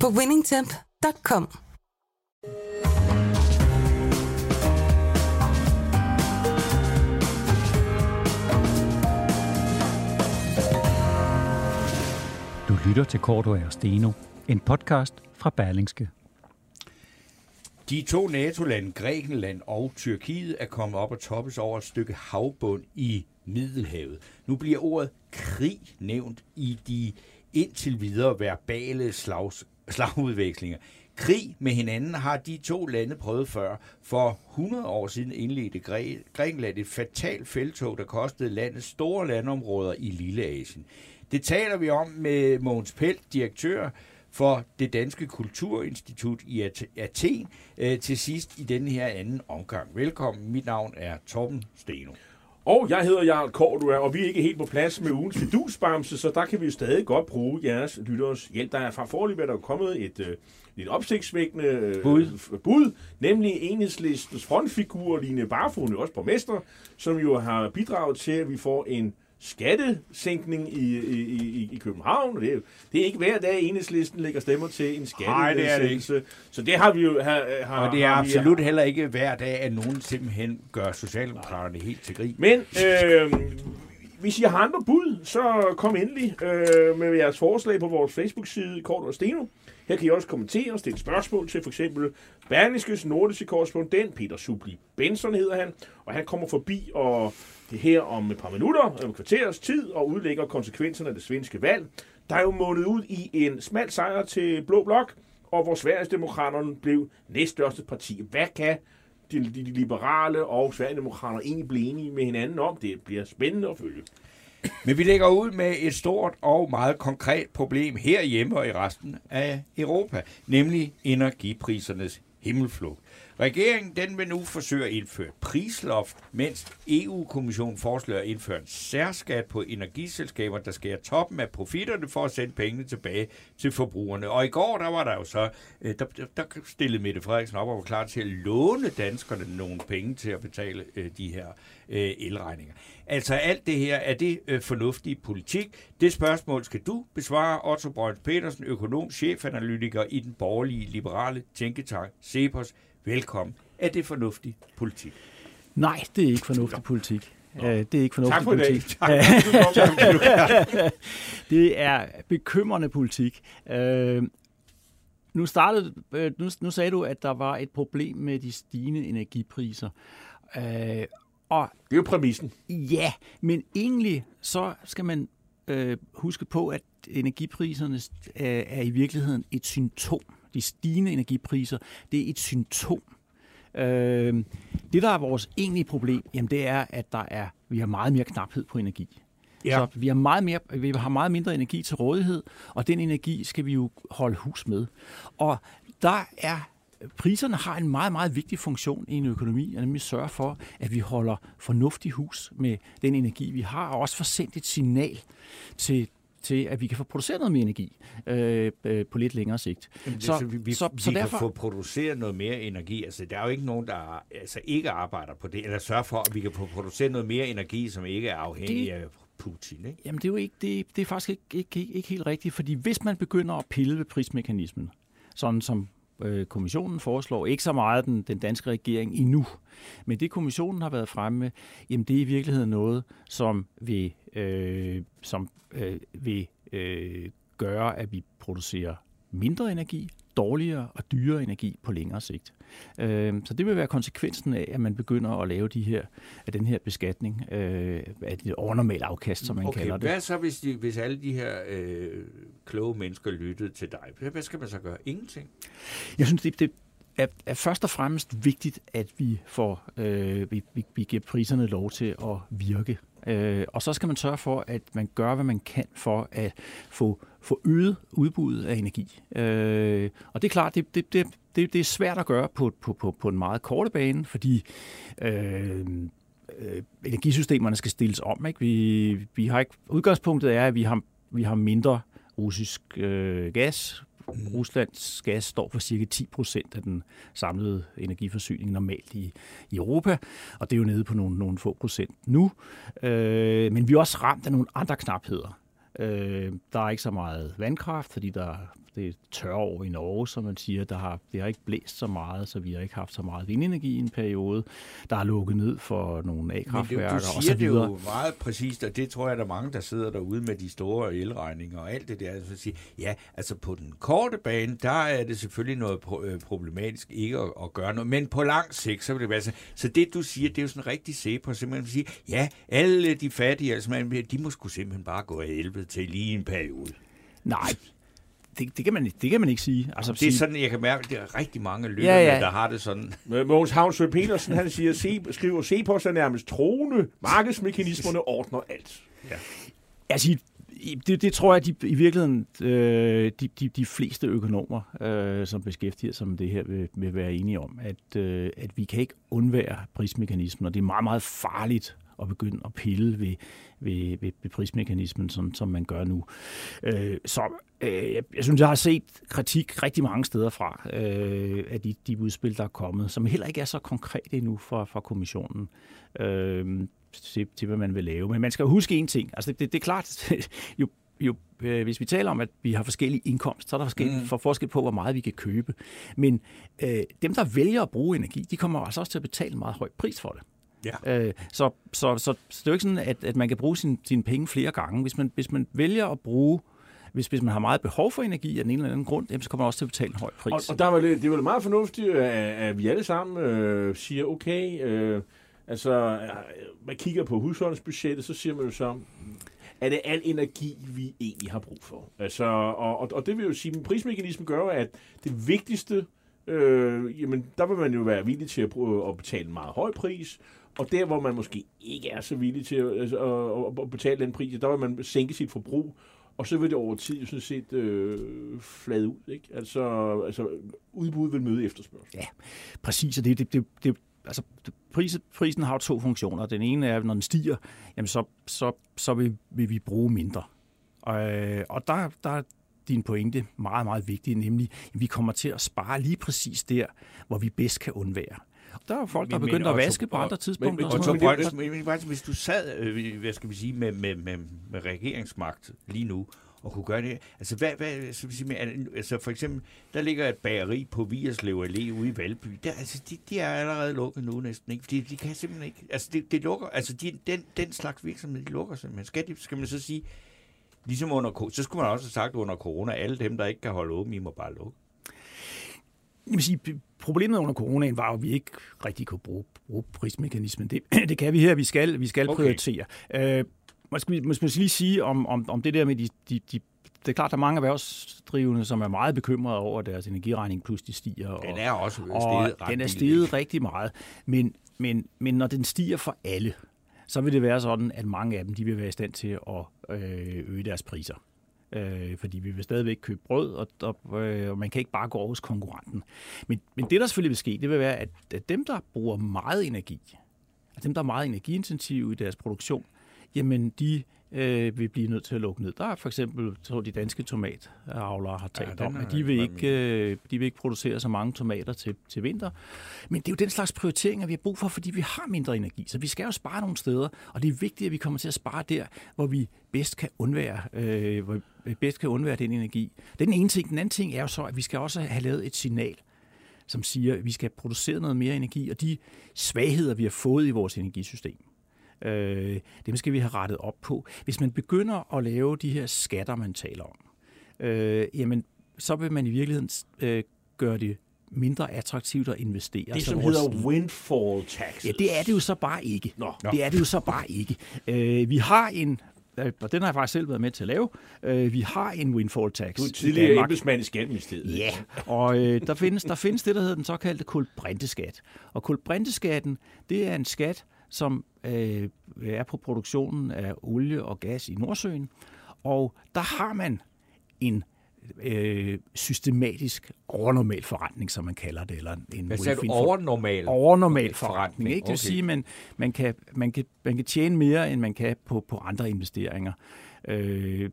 på winningtemp.com. Du lytter til Korto og Steno, en podcast fra Berlingske. De to NATO-lande, Grækenland og Tyrkiet, er kommet op og toppes over et stykke havbund i Middelhavet. Nu bliver ordet krig nævnt i de indtil videre verbale slags, slagudvekslinger. Krig med hinanden har de to lande prøvet før. For 100 år siden indledte Grækenland et fatalt feltog, der kostede landet store landområder i Lille Asien. Det taler vi om med Mogens Pelt, direktør for det Danske Kulturinstitut i Athen, øh, til sidst i denne her anden omgang. Velkommen, mit navn er Torben Steno. Og jeg hedder Jarl Kordua, og vi er ikke helt på plads med ugens fidusbamse, så der kan vi jo stadig godt bruge jeres lytteres hjælp. Der er fra forløb, der er kommet et, øh, et opsigtsvækkende øh, bud. bud, nemlig enhedslistens frontfigur, Line Barfod, også borgmester, som jo har bidraget til, at vi får en skattesænkning i, i, i, i København. Det er, det er ikke hver dag, enhedslisten lægger stemmer til en skattesænkelse. Så det har vi jo... Har, har, og det er absolut vi, heller ikke hver dag, at nogen simpelthen gør Socialdemokraterne helt til grin. Men øh, hvis I har andre bud, så kom endelig øh, med jeres forslag på vores Facebook-side, Kort og Steno. Her kan I også kommentere og stille spørgsmål til for eksempel Berlingskes nordiske korrespondent, Peter Subli Benson hedder han, og han kommer forbi og det her om et par minutter, om kvarters tid, og udlægger konsekvenserne af det svenske valg. Der er jo målet ud i en smal sejr til Blå Blok, og hvor Sverigedemokraterne blev næststørste parti. Hvad kan de, de, de liberale og Sverigedemokraterne egentlig blive enige med hinanden om? Det bliver spændende at følge. Men vi lægger ud med et stort og meget konkret problem herhjemme og i resten af Europa, nemlig energiprisernes himmelflugt. Regeringen den vil nu forsøge at indføre prisloft, mens EU-kommissionen foreslår at indføre en særskat på energiselskaber, der skærer toppen af profitterne for at sende pengene tilbage til forbrugerne. Og i går, der var der jo så, øh, der, der stillede Mette Frederiksen op og var klar til at låne danskerne nogle penge til at betale øh, de her øh, elregninger. Altså alt det her, er det øh, fornuftig politik? Det spørgsmål skal du besvare, Otto Brøns Petersen, økonom, chefanalytiker i den borgerlige liberale tænketank Cepos. Velkommen. Er det fornuftig politik? Nej, det er ikke fornuftig politik. Nå. Det er ikke fornuftig tak for politik. Tak. det er bekymrende politik. Øh, nu, startede, øh, nu, nu sagde du, at der var et problem med de stigende energipriser. Øh, og det er jo præmissen. Ja, men egentlig så skal man øh, huske på, at energipriserne er, er i virkeligheden et symptom de stigende energipriser, det er et symptom. Øh, det, der er vores egentlige problem, jamen det er, at der er, vi har meget mere knaphed på energi. Ja. Så vi har, meget mere, vi har meget mindre energi til rådighed, og den energi skal vi jo holde hus med. Og der er priserne har en meget, meget vigtig funktion i en økonomi, og nemlig sørge for, at vi holder fornuftig hus med den energi, vi har, og også får sendt et signal til til, at vi kan få produceret noget mere energi øh, øh, på lidt længere sigt. Jamen, så, så vi, så, vi så derfor, kan få produceret noget mere energi. Altså, der er jo ikke nogen, der altså, ikke arbejder på det, eller sørger for, at vi kan få produceret noget mere energi, som ikke er afhængig det, af Putin. Ikke? Jamen, det er jo ikke, det, det er faktisk ikke, ikke, ikke, ikke helt rigtigt, fordi hvis man begynder at pille ved prismekanismen, sådan som øh, kommissionen foreslår, ikke så meget den, den danske regering endnu, men det kommissionen har været fremme med, jamen det er i virkeligheden noget, som vil, øh, som, øh, vil øh, gøre, at vi producerer mindre energi, dårligere og dyrere energi på længere sigt. Øh, så det vil være konsekvensen af, at man begynder at lave de her, af den her beskatning øh, af det overnormale afkast, som man okay, kalder det. Hvad så, hvis, de, hvis alle de her øh, kloge mennesker lyttede til dig? Hvad skal man så gøre? Ingenting? Jeg synes, det, det er, er først og fremmest vigtigt, at vi får øh, vi, vi, vi giver priserne lov til at virke. Øh, og så skal man sørge for, at man gør, hvad man kan for at få, få øget udbuddet af energi. Øh, og det er klart, det, det, det, det, det er svært at gøre på, på, på, på en meget korte bane, fordi øh, øh, energisystemerne skal stilles om. Ikke? Vi, vi har ikke, udgangspunktet er, at vi har, vi har mindre russisk øh, gas. Mm. Ruslands gas står for cirka 10 procent af den samlede energiforsyning normalt i, i Europa, og det er jo nede på nogle, nogle få procent nu. Øh, men vi er også ramt af nogle andre knapheder. Øh, der er ikke så meget vandkraft, fordi der det er tørre år i Norge, som man siger. Der har, det har ikke blæst så meget, så vi har ikke haft så meget vindenergi i en periode. Der er lukket ned for nogle A-kraftværker Men du, du siger det jo meget præcist, og det tror jeg, der er mange, der sidder derude med de store elregninger og alt det der. Altså, sige, ja, altså på den korte bane, der er det selvfølgelig noget øh, problematisk ikke at, at gøre noget, men på lang sigt, så vil det være så. Så det, du siger, det er jo sådan rigtig se på, simpelthen at sige, ja, alle de fattige, altså, man, de må sgu simpelthen bare gå af helvede til lige en periode. Nej, det, det, kan man, det kan man ikke sige. Altså, det er sådan, jeg kan mærke, at det er rigtig mange lyttere, ja, ja. der har det sådan. Mogens Havnsø Petersen, han siger, se, skriver, se på sig nærmest troende. Markedsmekanismerne ordner alt. Ja. Altså, det, det tror jeg, at de, i virkeligheden øh, de, de, de fleste økonomer, øh, som beskæftiger sig med det her, vil, vil være enige om, at, øh, at vi kan ikke undvære prismekanismen, og det er meget, meget farligt at begynde at pille ved, ved, ved, ved prismekanismen, som, som man gør nu. Øh, så øh, jeg, jeg synes, jeg har set kritik rigtig mange steder fra øh, af de, de udspil, der er kommet, som heller ikke er så konkrete endnu fra, fra kommissionen. Øh, til, til, hvad man vil lave. Men man skal huske en ting. Altså, det, det, det er klart, jo, jo, øh, hvis vi taler om, at vi har forskellige indkomster, så er der forskel, mm. for forskel på, hvor meget vi kan købe. Men øh, dem, der vælger at bruge energi, de kommer altså også til at betale en meget høj pris for det. Ja. Øh, så, så, så, så det er jo ikke sådan, at, at man kan bruge sine sin penge flere gange. Hvis man, hvis man vælger at bruge hvis, hvis man har meget behov for energi af den ene eller anden grund, jamen, så kommer man også til at betale en høj pris. Og, og der var det, det var meget fornuftigt, at, at vi alle sammen øh, siger, okay, øh, altså, man kigger på husholdningsbudgettet, så siger man jo så, er det al energi, vi egentlig har brug for? Altså, og, og, og det vil jo sige, at prismekanismen gør at det vigtigste, øh, jamen, der vil man jo være villig til at, at betale en meget høj pris, og der, hvor man måske ikke er så villig til at, altså, at, betale den pris, der vil man sænke sit forbrug, og så vil det over tid jo sådan set øh, flade ud. Ikke? Altså, altså udbud vil møde efterspørgsel. Ja, præcis. Og det, det, det, det, altså, prisen, prisen har jo to funktioner. Den ene er, at når den stiger, jamen så, så, så vil, vil vi bruge mindre. Og, øh, og der, der er din pointe meget, meget vigtig, nemlig at vi kommer til at spare lige præcis der, hvor vi bedst kan undvære. Der er folk, der er begyndt at vaske på andre tidspunkter. Men, men, men, men, men, hvis du sad, øh, hvad skal vi sige, med, med, med, med regeringsmagt lige nu, og kunne gøre det. Altså, hvad, hvad så vil sige, med, altså for eksempel, der ligger et bageri på Vierslev Allé ude i Valby. Der, altså, de, de er allerede lukket nu næsten, ikke? Fordi de kan simpelthen ikke, altså, det, det lukker, altså, de, den, den slags virksomhed, de lukker simpelthen. Skal, de, skal man så sige, ligesom under, så skulle man også have sagt under corona, alle dem, der ikke kan holde åben, I må bare lukke. Jeg vil sige, problemet under coronaen var jo, at vi ikke rigtig kunne bruge, bruge prismekanismen. Det, det kan vi her, vi skal, vi skal okay. prioritere. Øh, man skal, man skal lige sige om, om, om det der med de, de, de det er klart, der er mange erhvervsdrivende, som er meget bekymrede over, at deres energiregning pludselig stiger. Og, den er også steget og den er steget rigtig meget. Men, men, men når den stiger for alle, så vil det være sådan, at mange af dem de vil være i stand til at øh, øge deres priser øh, fordi vi vil stadigvæk købe brød, og, og, øh, og man kan ikke bare gå over hos konkurrenten. Men, men det, der selvfølgelig vil ske, det vil være, at, at dem, der bruger meget energi, at dem, der er meget energiintensive i deres produktion, jamen de øh, vil blive nødt til at lukke ned. Der er for eksempel, så de danske tomatavlere har talt ja, om, at de vil, ikke, øh, de vil ikke producere så mange tomater til, til vinter. Men det er jo den slags prioriteringer, vi har brug for, fordi vi har mindre energi. Så vi skal jo spare nogle steder, og det er vigtigt, at vi kommer til at spare der, hvor vi bedst kan undvære, øh, hvor vi bedst kan undvære den energi. Det er den ene ting. Den anden ting er jo så, at vi skal også have lavet et signal som siger, at vi skal producere noget mere energi, og de svagheder, vi har fået i vores energisystem, Øh, dem skal vi have rettet op på. Hvis man begynder at lave de her skatter, man taler om, øh, jamen, så vil man i virkeligheden øh, gøre det mindre attraktivt at investere. Det, som hedder windfall taxes. Ja, det er det jo så bare ikke. Nå. Det er det jo så bare ikke. Øh, vi har en øh, og den har jeg faktisk selv været med til at lave. Øh, vi har en windfall tax. Du er tidligere embedsmand i Skatteministeriet. Ja, og øh, der, findes, der findes det, der hedder den såkaldte kulbrinteskat. Og kulbrinteskatten, det er en skat, som øh, er på produktionen af olie og gas i Nordsøen, og der har man en øh, systematisk overnormal forretning, som man kalder det. Eller en Hvad sagde du? Overnormal? Overnormal forretning. Ikke? Det vil Okay. sige, at man, man, kan, man, kan, man kan tjene mere, end man kan på, på andre investeringer. Øh,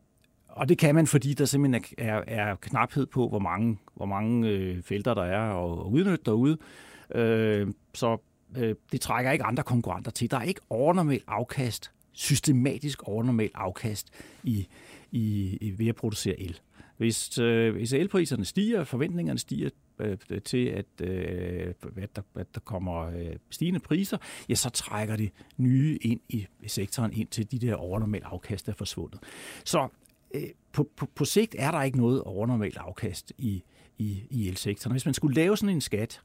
og det kan man, fordi der simpelthen er, er, er knaphed på, hvor mange, hvor mange øh, felter der er at, at udnytte derude. Øh, så øh, det trækker ikke andre konkurrenter til. Der er ikke overnormal afkast, systematisk overnormal afkast i, i, i ved at producere el. Hvis, øh, hvis elpriserne stiger, forventningerne stiger øh, til, at, øh, at, der, at der kommer øh, stigende priser, ja, så trækker det nye ind i sektoren, ind til de der overnormale afkast, der er forsvundet. Så øh, på, på, på sigt er der ikke noget overnormalt afkast i, i, i elsektoren. Hvis man skulle lave sådan en skat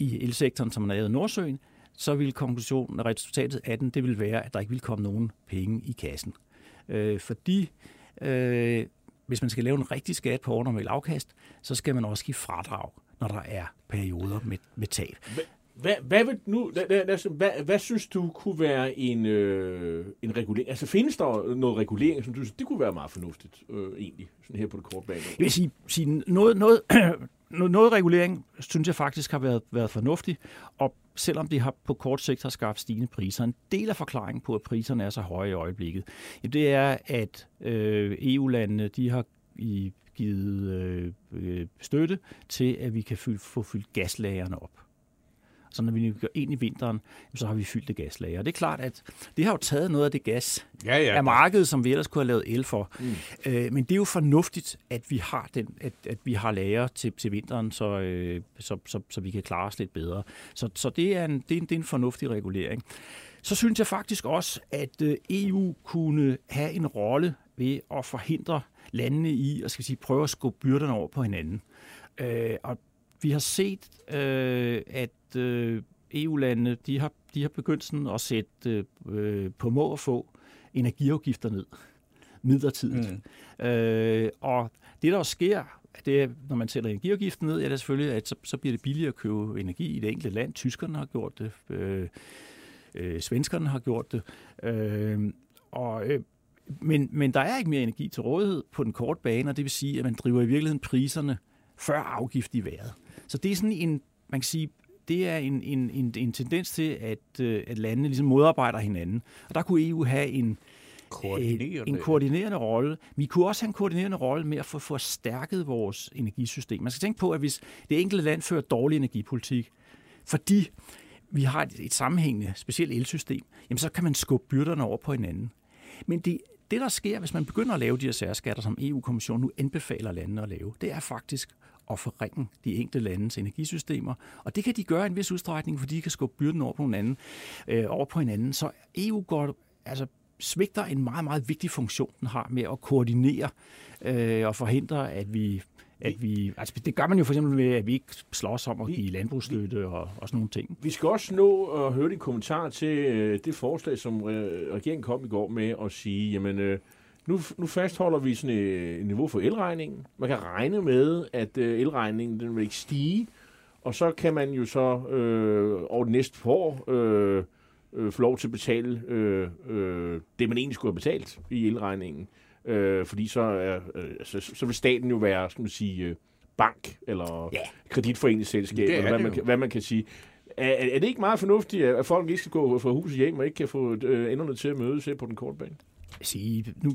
i elsektoren, som man lavede i Nordsøen, så ville konklusionen og resultatet af den, det ville være, at der ikke ville komme nogen penge i kassen. Øh, fordi øh, hvis man skal lave en rigtig skat på overnormal afkast, så skal man også give fradrag, når der er perioder med, med tab. Hvad, hvad, vil nu, hvad, hvad synes du kunne være en, øh, en regulering? Altså findes der noget regulering, som du synes, det kunne være meget fornuftigt øh, egentlig, sådan her på det korte bane? Jeg vil sige, sige noget, noget, noget, regulering, synes jeg faktisk har været, været fornuftig, og selvom det har på kort sigt har skabt stigende priser, en del af forklaringen på, at priserne er så høje i øjeblikket, det er, at øh, EU-landene de har i, givet øh, øh, støtte til, at vi kan fylde, få fyldt gaslagerne op. Så når vi går ind i vinteren, så har vi fyldt det gaslager. Og det er klart, at det har jo taget noget af det gas Ja, ja. af markedet, som vi ellers kunne have lavet el for. Mm. Øh, men det er jo fornuftigt, at vi har den, at, at vi har lager til, til vinteren, så, øh, så, så, så vi kan klare os lidt bedre. Så, så det, er en, det, er en, det er en fornuftig regulering. Så synes jeg faktisk også, at øh, EU kunne have en rolle ved at forhindre landene i at skal sige, prøve at skubbe byrderne over på hinanden. Øh, og vi har set, øh, at øh, EU-landene de har, de har begyndt sådan at sætte øh, på må og få energiafgifter ned midlertidigt. Mm. Øh, og det, der sker, det er, når man sætter energiafgiften ned, er det selvfølgelig, at så, så bliver det billigere at købe energi i det enkelte land. Tyskerne har gjort det, øh, øh, svenskerne har gjort det. Øh, og, øh, men, men der er ikke mere energi til rådighed på den korte bane, og det vil sige, at man driver i virkeligheden priserne før afgift i vejret. Så det er sådan en, man kan sige, det er en, en, en, en tendens til, at, øh, at landene ligesom modarbejder hinanden. Og der kunne EU have en, Koordinerende. en koordinerende rolle. Vi kunne også have en koordinerende rolle med at få forstærket vores energisystem. Man skal tænke på, at hvis det enkelte land fører dårlig energipolitik, fordi vi har et, et sammenhængende, specielt elsystem, jamen så kan man skubbe byrderne over på hinanden. Men det, det, der sker, hvis man begynder at lave de her særskatter, som EU-kommissionen nu anbefaler landene at lave, det er faktisk at forringe de enkelte landes energisystemer. Og det kan de gøre i en vis udstrækning, fordi de kan skubbe byrden over på hinanden. Øh, over på hinanden. Så EU går, altså, svigter en meget, meget vigtig funktion, den har med at koordinere øh, og forhindre, at vi at vi, altså det gør man jo for eksempel ved, at vi ikke slås om at give landbrugsstøtte og, og sådan nogle ting. Vi skal også nå at høre din kommentar til øh, det forslag, som øh, regeringen kom i går med at sige, jamen øh, nu, nu fastholder vi sådan et niveau for elregningen. Man kan regne med, at øh, elregningen den vil ikke stige, og så kan man jo så øh, over det næste år øh, øh, få lov til at betale øh, øh, det, man egentlig skulle have betalt i elregningen. Øh, fordi så, er, øh, så, så vil staten jo være, skal man sige, øh, bank eller Ja. kreditforeningsselskab, er eller hvad man, kan, hvad man kan sige. Er, er det ikke meget fornuftigt, at folk ikke skal gå fra hus og hjem, og ikke kan få øh, enderne til at mødes her på den korte bane? Sige, nu,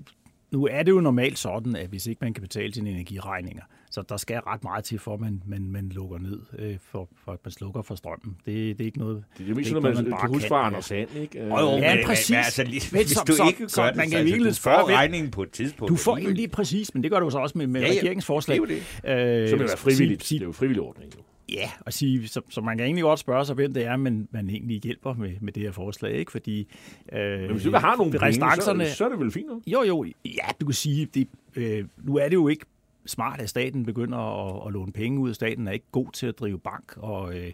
nu er det jo normalt sådan, at hvis ikke man kan betale sine energiregninger, så der skal ret meget til, for at man, man, man lukker ned, øh, for, for at man slukker for strømmen. Det, det er ikke noget... Det er jo ikke sådan, man, noget, man man bare kan huske kan, fra ja. Anders Sand, ikke? Øh, Jo, Ja, men- præcis. Men, altså, lige, Men hvis så- du så- ikke så gør man det, kan så, altså, du får regningen på et tidspunkt. Du får alligevel. egentlig præcis, men det gør du så også med, med Ja, ja. regeringsforslag. Det er jo Øh, så vil det være frivilligt. Sige, Det er jo frivillig ordning, jo. Ja, og sige, så, så man kan egentlig godt spørge sig, hvem det er, man, man egentlig hjælper med, med det her forslag, ikke? Fordi øh, Men hvis du ikke har nogen penge, så, så er det vel fint nok? Jo, jo, ja, du kan sige, det, øh, nu er det jo ikke smart, at staten begynder at, at låne penge ud. Staten er ikke god til at drive bank, og øh,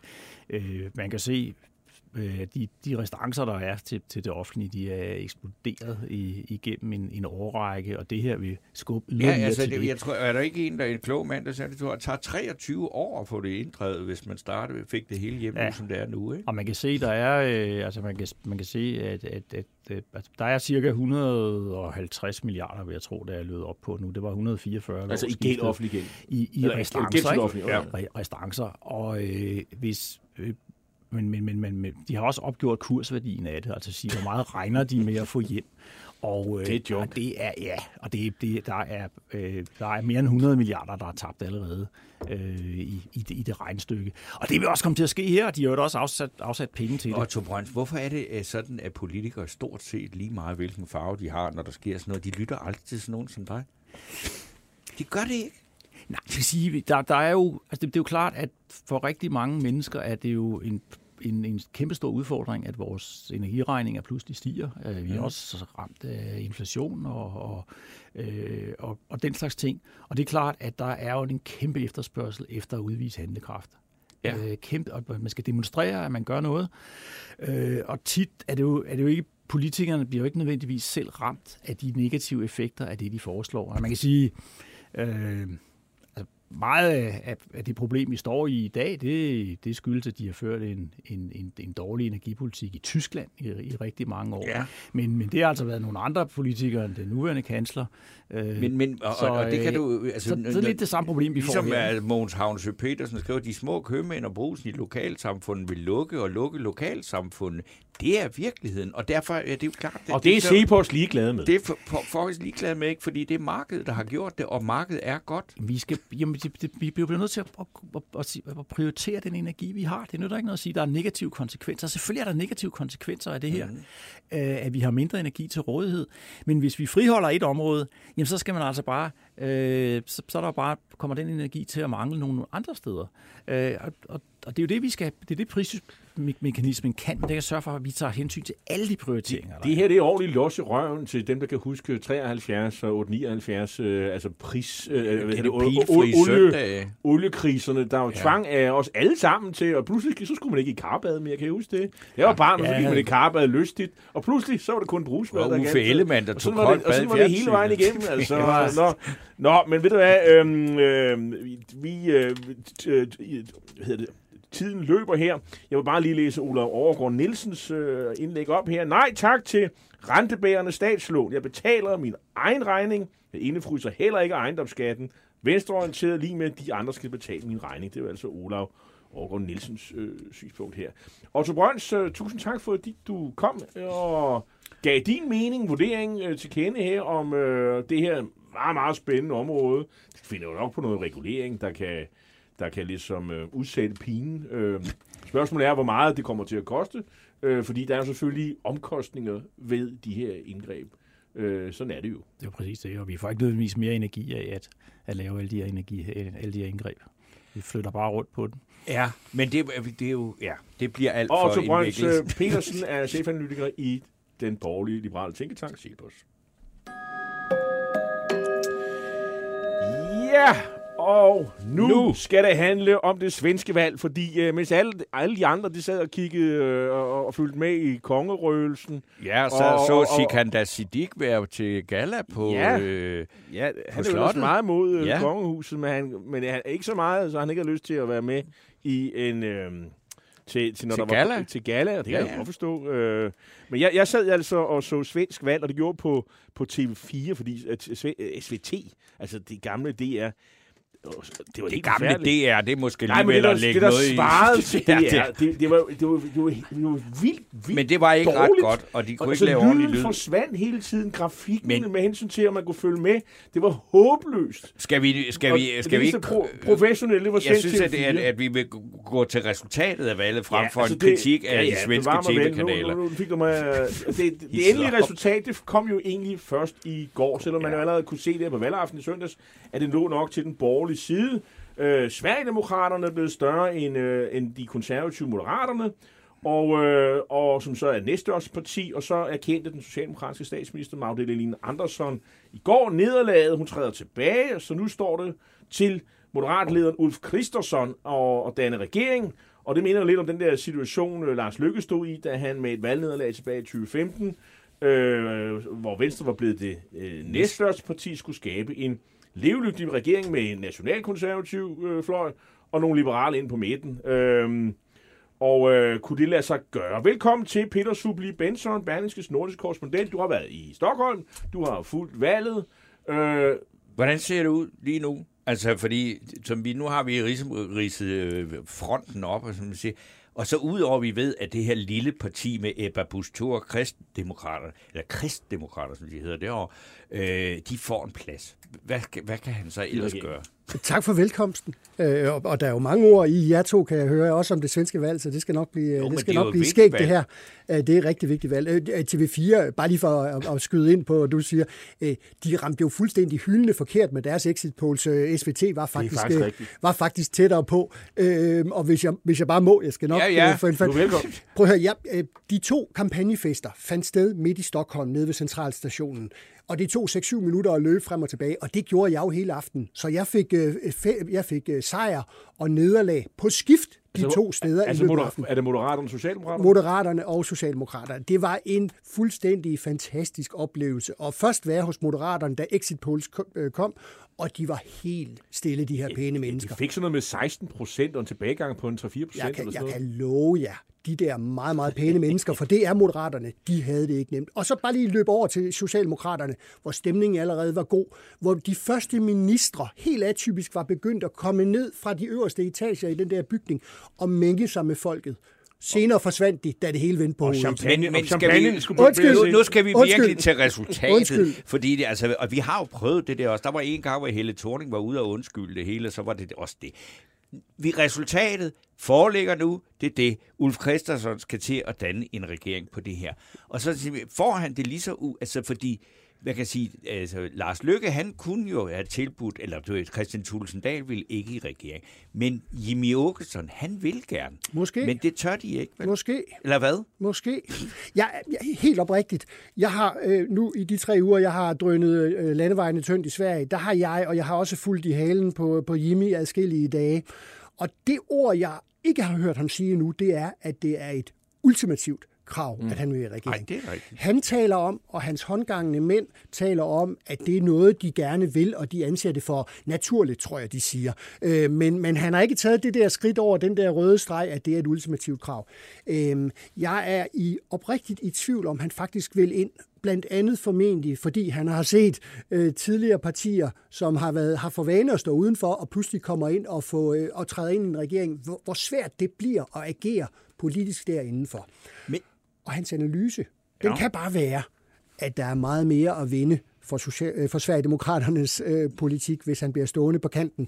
øh, man kan se, øh, de, de restancer, der er til, til det offentlige, de er eksploderet i, igennem en, en årrække, og det her vil skubbe Ja, yderligere altså, til det, jeg tror, er der ikke en, der er en klog mand, der siger, at det tager 23 år at få det inddrevet, hvis man startede, fik det hele hjem, Ja. nu, som det er nu, ikke? Og man kan se, der er, øh, altså man kan, man kan se, at, at, at, at, at der er cirka 150 milliarder, vil jeg tro, der er løbet op på nu. Det var 144. ved Altså i gæld offentlig gæld. i, i restancer, ikke? ja. Re- restancer. Og øh, hvis... Øh, men, men, men, men, men de har også opgjort kursværdien af det, altså sige, hvor meget regner de med at få hjem. Og, øh, Det er joke. Og det er, ja, og det, det, der, er, øh, der er mere end 100 milliarder, der er tabt allerede øh, i, i, det, i det regnstykke. Og det vil også komme til at ske her, og de har jo også afsat, afsat penge til det. Og Tom Brøns, hvorfor er det øh, sådan, at politikere stort set lige meget, hvilken farve de har, når der sker sådan noget, de lytter aldrig til sådan nogen som dig? De gør det ikke. Nej, jeg vil sige, der, der er jo, altså det, det er jo klart, at for rigtig mange mennesker er det jo en, en, en kæmpe stor udfordring, at vores energiregninger pludselig stiger. Øh, Vi er også ramt af inflation og, og, øh, og, og den slags ting. Og det er klart, at der er jo en kæmpe efterspørgsel efter at udvise handlekraft. Ja. Øh, kæmpe, og man skal demonstrere, at man gør noget. Øh, og tit er det, jo, er det jo ikke, politikerne bliver jo ikke nødvendigvis selv ramt af de negative effekter af det, de foreslår. Og man kan sige, øh, meget af, det problem, vi står i i dag, det, det skyldes, at de har ført en, en, en, en dårlig energipolitik i Tyskland i, i rigtig mange år. Ja. Men, men det har altså været nogle andre politikere end den nuværende kansler. Øh, Men, men og, Så, og, og det kan øh, du... Altså, så, så er det lidt det samme problem, vi Ligesom får her. at Mogens Havnsø Petersen skriver, at de små købmænd og brusen i lokalsamfundet vil lukke og lukke lokalsamfundet. Det er virkeligheden, og derfor er det jo klart... at Og det er så- Cepos ligeglade med. Det er for, for, faktisk ligeglad med, ikke? fordi det er markedet, der har gjort det, og markedet er godt. Vi, skal, jamen, det, det, vi bliver nødt til at, at, at, prioritere den energi, vi har. Det nytter ikke noget at sige, at der er negative konsekvenser. Selvfølgelig er der negative konsekvenser af det her, mm. øh, at vi har mindre energi til rådighed. Men hvis vi friholder et område, jamen, så skal man altså bare, øh, så, så er der bare, kommer den energi til at mangle nogle andre steder. Øh, og, og, og det er jo det, vi skal, det er det prismekanismen kan. Det kan sørge for, at vi tager hensyn til alle de prioriteringer. der Det her det er ordentligt los i røven til dem, der kan huske 73 og 879, øh, altså pris... Øh, hvad det, olie, søndag. oliekriserne, der jo ja. tvang af os alle sammen til, og pludselig så skulle man ikke i karbad mere, kan jeg huske det? Jeg var barn, og så gik man i karbad lystigt, og pludselig så var det kun brusvand, Og der Uffe. Ellemann, der Og tog sådan var det, koldt og bad sådan i var det hele vejen igennem. Altså, nå, nå, men ved du hvad, øhm, øhm, vi, øh, t- øh, hvad hedder det, tiden løber her. Jeg vil bare lige læse Olaf Overgaard Nielsens øh, indlæg op her. Nej tak til rentebærende statslån. Jeg betaler min egen regning. Jeg indefryser heller ikke ejendomsskatten. Venstreorienteret lige med, at de andre skal betale min regning. Det er jo altså Olaf Overgaard Nielsens øh, synspunkt her. Otto Brøns, øh, tusind tak for, at du kom og gav din mening, vurdering øh, til kende her om øh, det her meget, meget spændende område. Det finder jo nok på noget regulering, der kan, der kan ligesom øh, udsætte pinen. Øh, spørgsmålet er, hvor meget det kommer til at koste, øh, fordi der er selvfølgelig omkostninger ved de her indgreb. Øh, sådan er det jo. Det er præcis det, og vi får ikke nødvendigvis mere energi af at, at lave alle de her, energi, alle de her indgreb. Vi flytter bare rundt på den. Ja, men det, det er jo... Ja, det bliver alt Og for Otto Brøns indviklet. øh, Petersen er chefanalytiker i den borgerlige liberale tænketank, Cepos. Ja, og nu, Nu. skal det handle om det svenske valg, fordi øh, mens alle, alle de andre de sad og kiggede øh, og, og fulgte med i kongerøgelsen, Ja, så og- så Sikander Siddiq være til gala på... Ja. Øh, ja, han er jo også meget mod øh, Ja. kongehuset, men, han, men han, ikke så meget, så han ikke har lyst til at være med i en... Øh, til, til, når Til der galla? Var, til gala, og det Ja, kan jeg godt forstå. Øh, men jeg, jeg sad altså og så svensk valg, og det gjorde på, på TV4, fordi at, Sve- øh, SVT, altså det gamle DR, det var det gamle. DR, det er måske Nej, det der, at lægge det der noget svarede i... det, Ja, er, det, det, det, var, det, var, det, var, det var vildt, vildt Men det var ikke ret dårligt. godt, og de kunne og ikke lave ordentlig lyden lyd. forsvandt hele tiden, grafikken Men- med hensyn til, at man kunne følge med. Det var håbløst. Skal vi, skal vi, det skal vi ikke... Pro, professionelle, det var Jeg synes, at, TV4. at, at vi vil gå til resultatet af valget frem for altså en kritik af ja, de ja, svenske tv-kanaler. Nu, nu, nu fik du mig, øh, det, det, det endelige resultat, det kom jo egentlig først i går, selvom man Ja. jo allerede kunne se det på valgaften i søndags, at det lå nok til den borgerlige side. Øh, Sverigedemokraterne er blevet større end, øh, end de konservative moderaterne, og, øh, og som så er næststørste parti, og så erkendte den socialdemokratiske statsminister Magdalene Andersson i går nederlaget. Hun træder tilbage, så nu står det til moderatlederen Ulf Christensen og, og danne regering. Og det minder lidt om den der situation, øh, Lars Lykke stod i, da han med et valgnederlag tilbage i 2015, øh, hvor Venstre var blevet det øh, næststørste parti, skulle skabe en levelygtig regering med en nationalkonservativ øh, fløj og nogle liberale ind på midten. Øh, og øh, kunne det lade sig gøre? Velkommen til Peter Subli Benson, Berlingskes nordisk korrespondent. Du har været i Stockholm, du har fulgt valget. Øh, Hvordan ser det ud lige nu? Altså, fordi som vi, nu har vi ridset øh, fronten op, og, som man siger, og så udover at vi ved, at det her lille parti med Ebba Busch Thor, kristdemokrater, eller kristdemokrater, som de hedder derovre, øh, de får en plads. Hvad, hvad kan han så ellers gøre? Tak for velkomsten. Øh, og, og der er jo mange ord i jer to, kan jeg høre, også om det svenske valg, så det skal nok blive, Jo, men det skal det nok blive skægt, det her. Øh, det er et rigtig vigtigt valg. Øh, TV4, bare lige for at, at skyde ind på, du siger, øh, de ramte jo fuldstændig hyldende forkert med deres exit polls. Øh, SVT var faktisk, faktisk øh, var faktisk tættere på. Øh, og hvis jeg, hvis jeg bare må, jeg skal nok Ja, ja. øh, få en velkommen. Prøv at høre, ja, øh, de to kampagnefester fandt sted midt i Stockholm, nede ved centralstationen. Og det tog 6-7 minutter at løbe frem og tilbage, og det gjorde jeg jo hele aften. Så jeg fik, øh, jeg fik øh, sejr og nederlag på skift de Altså, to steder altså, i løbet af aftenen. er det Moderaterne og Socialdemokraterne? Moderaterne og Socialdemokraterne. Det var en fuldstændig fantastisk oplevelse. Og først være hos Moderaterne, da exit polls øh, kom, og de var helt stille, de her pæne De mennesker. fik sådan noget med 16 procent og en tilbagegang på en 3-4 procent Jeg eller kan, sådan jeg kan love jer, de der meget, meget pæne mennesker, for det er moderaterne, de havde det ikke nemt. Og så bare lige løbe over til Socialdemokraterne, hvor stemningen allerede var god, hvor de første ministre helt atypisk var begyndt at komme ned fra de øverste etager i den der bygning og mænge sig med folket. Senere forsvandt de, da det hele vendte på Og hovedet. champagne, Men- men, og skal champagne vi- skulle Undskyld. Nu, nu skal vi Undskyld. virkelig til resultatet, Undskyld. fordi det, altså, og vi har jo prøvet det der også. Der var en gang, hvor Helle Thorning var ude og undskylde det hele, så var det også det. Vi, resultatet foreligger nu, det er det. Ulf Christensen skal til at danne en regering på det her. Og så siger vi, får han det lige så u... Altså, fordi hvad kan sige, altså, Lars Løkke, han kunne jo have tilbudt, eller du ved, Christian Thulesen Dahl ville ikke i regering. Men Jimmy Åkesson, han vil gerne. Måske. Men det tør de ikke, vel? Måske. Eller hvad? Måske. Jeg, jeg, helt oprigtigt. Jeg har øh, nu i de tre uger, jeg har drønet øh, landevejene tyndt i Sverige, der har jeg, og jeg har også fulgt i halen på, på Jimmy adskillige dage. Og det ord, jeg ikke har hørt ham sige nu, det er, at det er et ultimativt krav, mm. at han vil i regering. Nej, det er rigtigt. Han taler om, og hans håndgangende mænd taler om, at det er noget, de gerne vil, og de anser det for naturligt, tror jeg, de siger. Øh, men, men han har ikke taget det der skridt over den der røde streg, at det er et ultimativt krav. Øh, jeg er i oprigtigt i tvivl om, han faktisk vil ind blandt andet formentlig, fordi han har set øh, tidligere partier, som har været har for vane at stå udenfor, og pludselig kommer ind og, få, øh, og træder ind i en regering, hvor, hvor svært det bliver at agere politisk derindenfor. Men- Og hans analyse, den Ja. kan bare være, at der er meget mere at vinde for, social, øh, for Sverigedemokraternes øh, politik, hvis han bliver stående på kanten.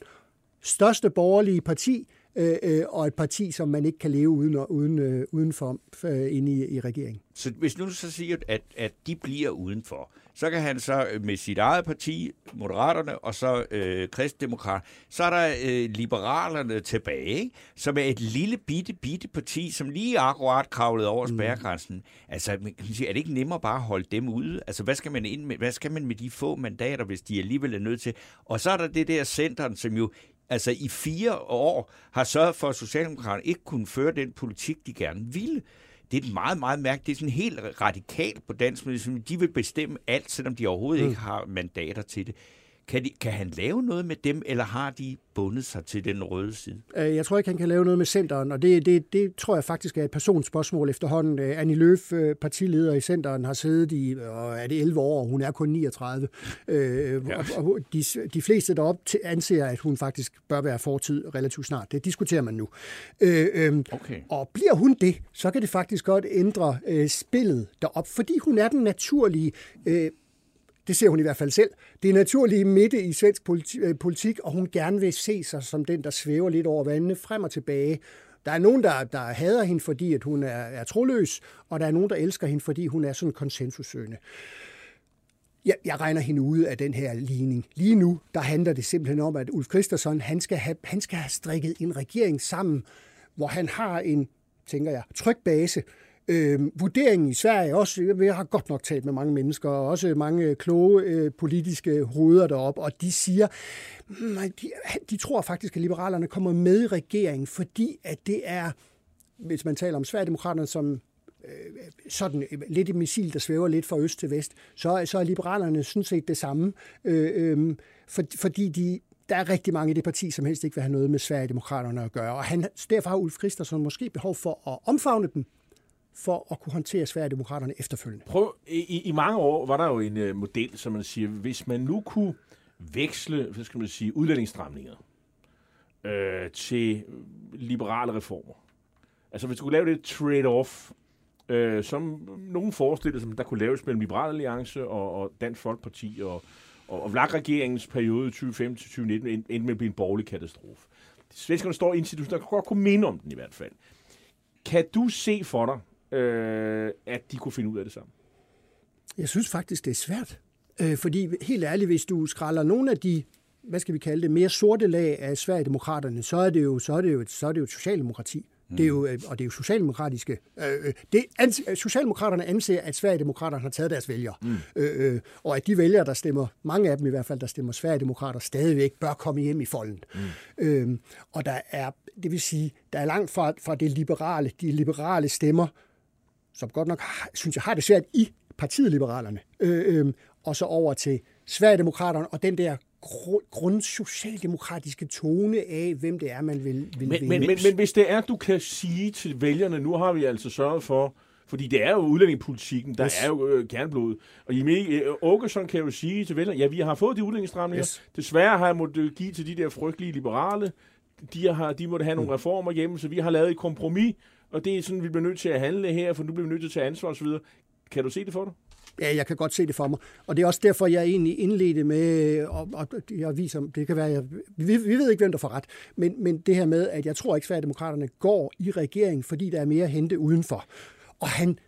Største borgerlige parti, øh, øh, og et parti, som man ikke kan leve uden, uden, øh, udenfor øh, inde i, i regeringen. Så hvis nu du så siger, at, at de bliver udenfor, så kan han så øh, med sit eget parti, Moderaterne, og så øh, Kristdemokrat, så er der øh, Liberalerne tilbage, ikke? som er et lille bitte, bitte parti, som lige akkurat kravlede over spærregrænsen. Altså, kan man sige, er det ikke nemmere bare at holde dem ude? Altså, hvad skal man, ind med, hvad skal man med de få mandater, hvis de alligevel er nødt til? Og så er der det der centeren, som jo altså i fire år har sørget for, at Socialdemokraterne ikke kunne føre den politik, de gerne ville. Det er meget, meget mærkeligt. Det er sådan helt radikalt på dansk, men som de vil bestemme alt, selvom de overhovedet mm. ikke har mandater til det. Kan, de, kan han lave noget med dem, eller har de bundet sig til den røde side? Øh, Jeg tror ikke, han kan lave noget med centeren, og det, det, det tror jeg faktisk er et personspørgsmål efterhånden. Øh, Annie Løf, øh, partileder i centeren, har siddet i og er det 11 år, og hun er kun 39. Øh, Ja. og, og de, de fleste deroppe til- anser, at hun faktisk bør være fortid relativt snart. Det diskuterer man nu. Øh, øh, Okay. og bliver hun det, så kan det faktisk godt ændre øh, spillet derop, fordi hun er den naturlige øh, det ser hun i hvert fald selv. Det er naturlige midte i svensk øh, politik, og hun gerne vil se sig som den, der svæver lidt over vandene frem og tilbage. Der er nogen, der, der hader hende, fordi at hun er, er troløs, og der er nogen, der elsker hende, fordi hun er sådan konsensusøgende. Jeg, jeg regner hende ude af den her ligning. Lige nu, der handler det simpelthen om, at Ulf Christensen, han skal have, han skal have strikket en regering sammen, hvor han har en, tænker jeg, tryg base, Øh, vurderingen i Sverige også, jeg har godt nok talt med mange mennesker, og også mange øh, kloge øh, politiske hoveder deroppe, og de siger, hmm, de, de tror faktisk, at liberalerne kommer med i regeringen, fordi at det er, hvis man taler om Sverigedemokraterne som øh, sådan øh, lidt et missil, der svæver lidt fra øst til vest, så, så er liberalerne sådan set det samme, øh, øh, for, fordi de, der er rigtig mange i det parti, som helst ikke vil have noget med Sverigedemokraterne at gøre. Og han, derfor har Ulf Christensen måske behov for at omfavne dem, for at kunne håndtere Sverigedemokraterne efterfølgende. Prøv, i, I mange år var der jo en uh, model, som man siger, hvis man nu kunne veksle, hvad skal man sige, udlændingsstramninger øh, til liberale reformer. Altså hvis du kunne lave det trade-off, øh, som nogen forestillede sig, der kunne laves mellem Liberal Alliance og, og Dansk Folkeparti og, og, og VLAG-regeringens periode 2015-2019 endte med at blive en borgerlig katastrofe. Svenskerne står i en situation, der kan godt kunne minde om den i hvert fald. Kan du se for dig, øh, at de kunne finde ud af det sammen? Jeg synes faktisk, det er svært. Øh, fordi helt ærligt, hvis du skralder nogle af de hvad skal vi kalde det, mere sorte lag af Sverigedemokraterne, så er det jo, så er det jo, så er det jo et socialdemokrati. Mm. Det er jo, øh, og det er jo socialdemokratiske. Øh, det, ans, Socialdemokraterne anser, at Sverigedemokraterne har taget deres vælgere. Mm. Øh, og at de vælgere, der stemmer, mange af dem i hvert fald, der stemmer Sverigedemokrater, stadigvæk bør komme hjem i folden. Mm. Øh, og der er, det vil sige, der er langt fra, fra det liberale, de liberale stemmer, som godt nok, synes jeg, har det svært i partiet Liberalerne, øh, øh, og så over til Sverigedemokraterne og den der grundsocialdemokratiske tone af, hvem det er, man vil, vil men, men, men, men hvis det er, du kan sige til vælgerne, nu har vi altså sørget for, fordi det er jo udlændingepolitikken, der yes. er jo øh, kernblod. Og Jimmy Åkesson kan jo sige til vælgerne, ja, vi har fået de udlændingsstramninger. Yes. Desværre har jeg måttet give til de der frygtelige liberale. De, har, de måtte have nogle mm. reformer hjemme, så vi har lavet et kompromis, og det er sådan, vi bliver nødt til at handle her, for nu bliver vi nødt til at tage ansvar osv. Kan du se det for dig? Ja, jeg kan godt se det for mig. Og det er også derfor, jeg egentlig indledte med, og, og jeg viser, det kan være, jeg, vi, vi ved ikke, hvem der får ret, men, men det her med, at jeg tror ikke, at demokraterne går i regering, fordi der er mere at hente udenfor. Og han,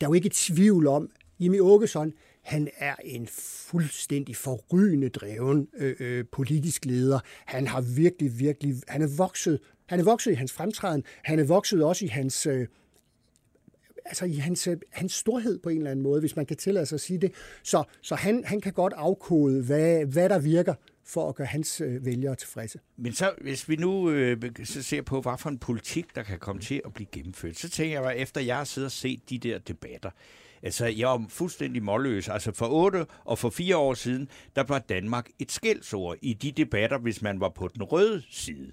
der er jo ikke et tvivl om, Jimmy Åkesson, han er en fuldstændig forrygende dreven øh, øh, politisk leder. Han har virkelig, virkelig, han er vokset, han er vokset i hans fremtræden, han er vokset også i hans, øh, altså i hans, øh, hans storhed på en eller anden måde, hvis man kan tillade sig at sige det. Så, så han, han kan godt afkode, hvad, hvad der virker for at gøre hans øh, vælgere tilfredse. Men så, hvis vi nu øh, så ser på, hvad for en politik, der kan komme til at blive gennemført, så tænker jeg, efter jeg har siddet og set de der debatter, Altså, jeg var fuldstændig målløs. Altså, for otte og for fire år siden, der var Danmark et skældsord i de debatter, hvis man var på den røde side.